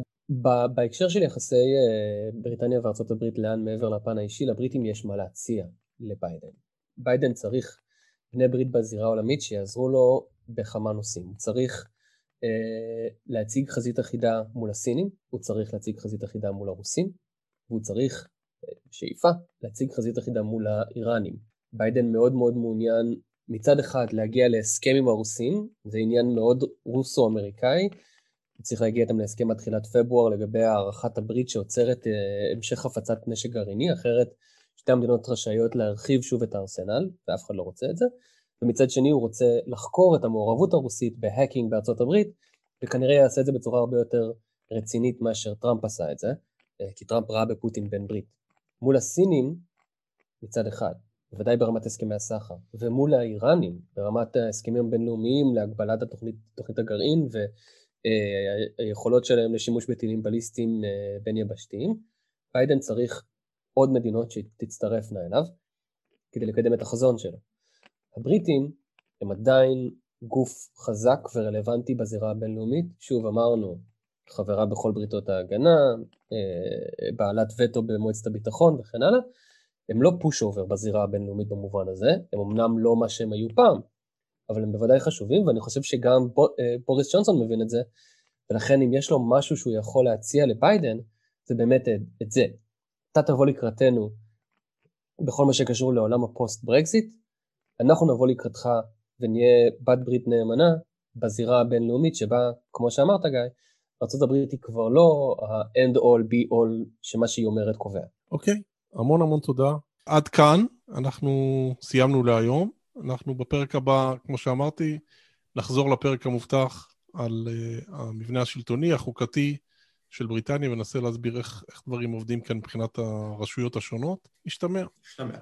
C: בהקשר של יחסי אה, בריטניה וארצות הברית לאן מעבר לפן האישי, לבריטים יש מה להציע לביידן. ביידן צריך בני ברית בזירה העולמית שיעזרו לו בכמה נושאים. הוא צריך אה, להציג חזית אחידה מול הסינים, הוא צריך להציג חזית אחידה מול הרוסים, והוא צריך, אה, שאיפה, להציג חזית אחידה מול האיראנים. ביידן מאוד מאוד מעוניין מצד אחד להגיע להסכם עם הרוסים, זה עניין מאוד רוסו-אמריקאי, צריך להגיע איתם להסכם עד תחילת פברואר לגבי הארכת הברית שעוצרת אה, המשך הפצת נשק גרעיני, אחרת שתי המדינות רשאיות להרחיב שוב את הארסנל, ואף אחד לא רוצה את זה. ומצד שני הוא רוצה לחקור את המעורבות הרוסית ב hacking בארצות הברית, וכנראה יעשה את זה בצורה הרבה יותר רצינית מאשר טראמפ עשה את זה, אה, כי טראמפ ראה בפוטין בן ברית. מול הסינים, מצד אחד, בוודאי ברמת הסכמי הסחר, ומול האיראנים, ברמת ההסכמים הבינלאומיים להגבלת התוכנית, תוכנית הגרעין והיכולות שלהם לשימוש בטילים בליסטיים אה, בין יבשתיים, ביידן צריך עוד מדינות שתצטרפנה אליו. כדי לקדם את החזון שלו. הבריטים הם עדיין גוף חזק ורלוונטי בזירה הבינלאומית, שוב אמרנו, חברה בכל בריתות ההגנה, אה, בעלת וטו במועצת הביטחון וכן הלאה, הם לא pushover בזירה הבינלאומית במובן הזה, הם אמנם לא מה שהם היו פעם, אבל הם בוודאי חשובים, ואני חושב שגם אה, בוריס ג'ונסון מבין את זה, ולכן אם יש לו משהו שהוא יכול להציע לביידן, זה באמת את זה. אתה תבוא לקראתנו בכל מה שקשור לעולם הפוסט ברקזיט, אנחנו נבוא לקראתך ונהיה בת ברית נאמנה בזירה הבינלאומית שבה, כמו שאמרת גיא, ארה"ב היא כבר לא ה-end all be all שמה שהיא אומרת קובע.
A: אוקיי, okay, המון המון תודה. עד כאן, אנחנו סיימנו להיום. אנחנו בפרק הבא, כמו שאמרתי, נחזור לפרק המובטח על uh, המבנה השלטוני, החוקתי של בריטניה, וננסה להסביר איך, איך דברים עובדים כאן מבחינת הרשויות השונות. נשתמע.
B: נשתמע.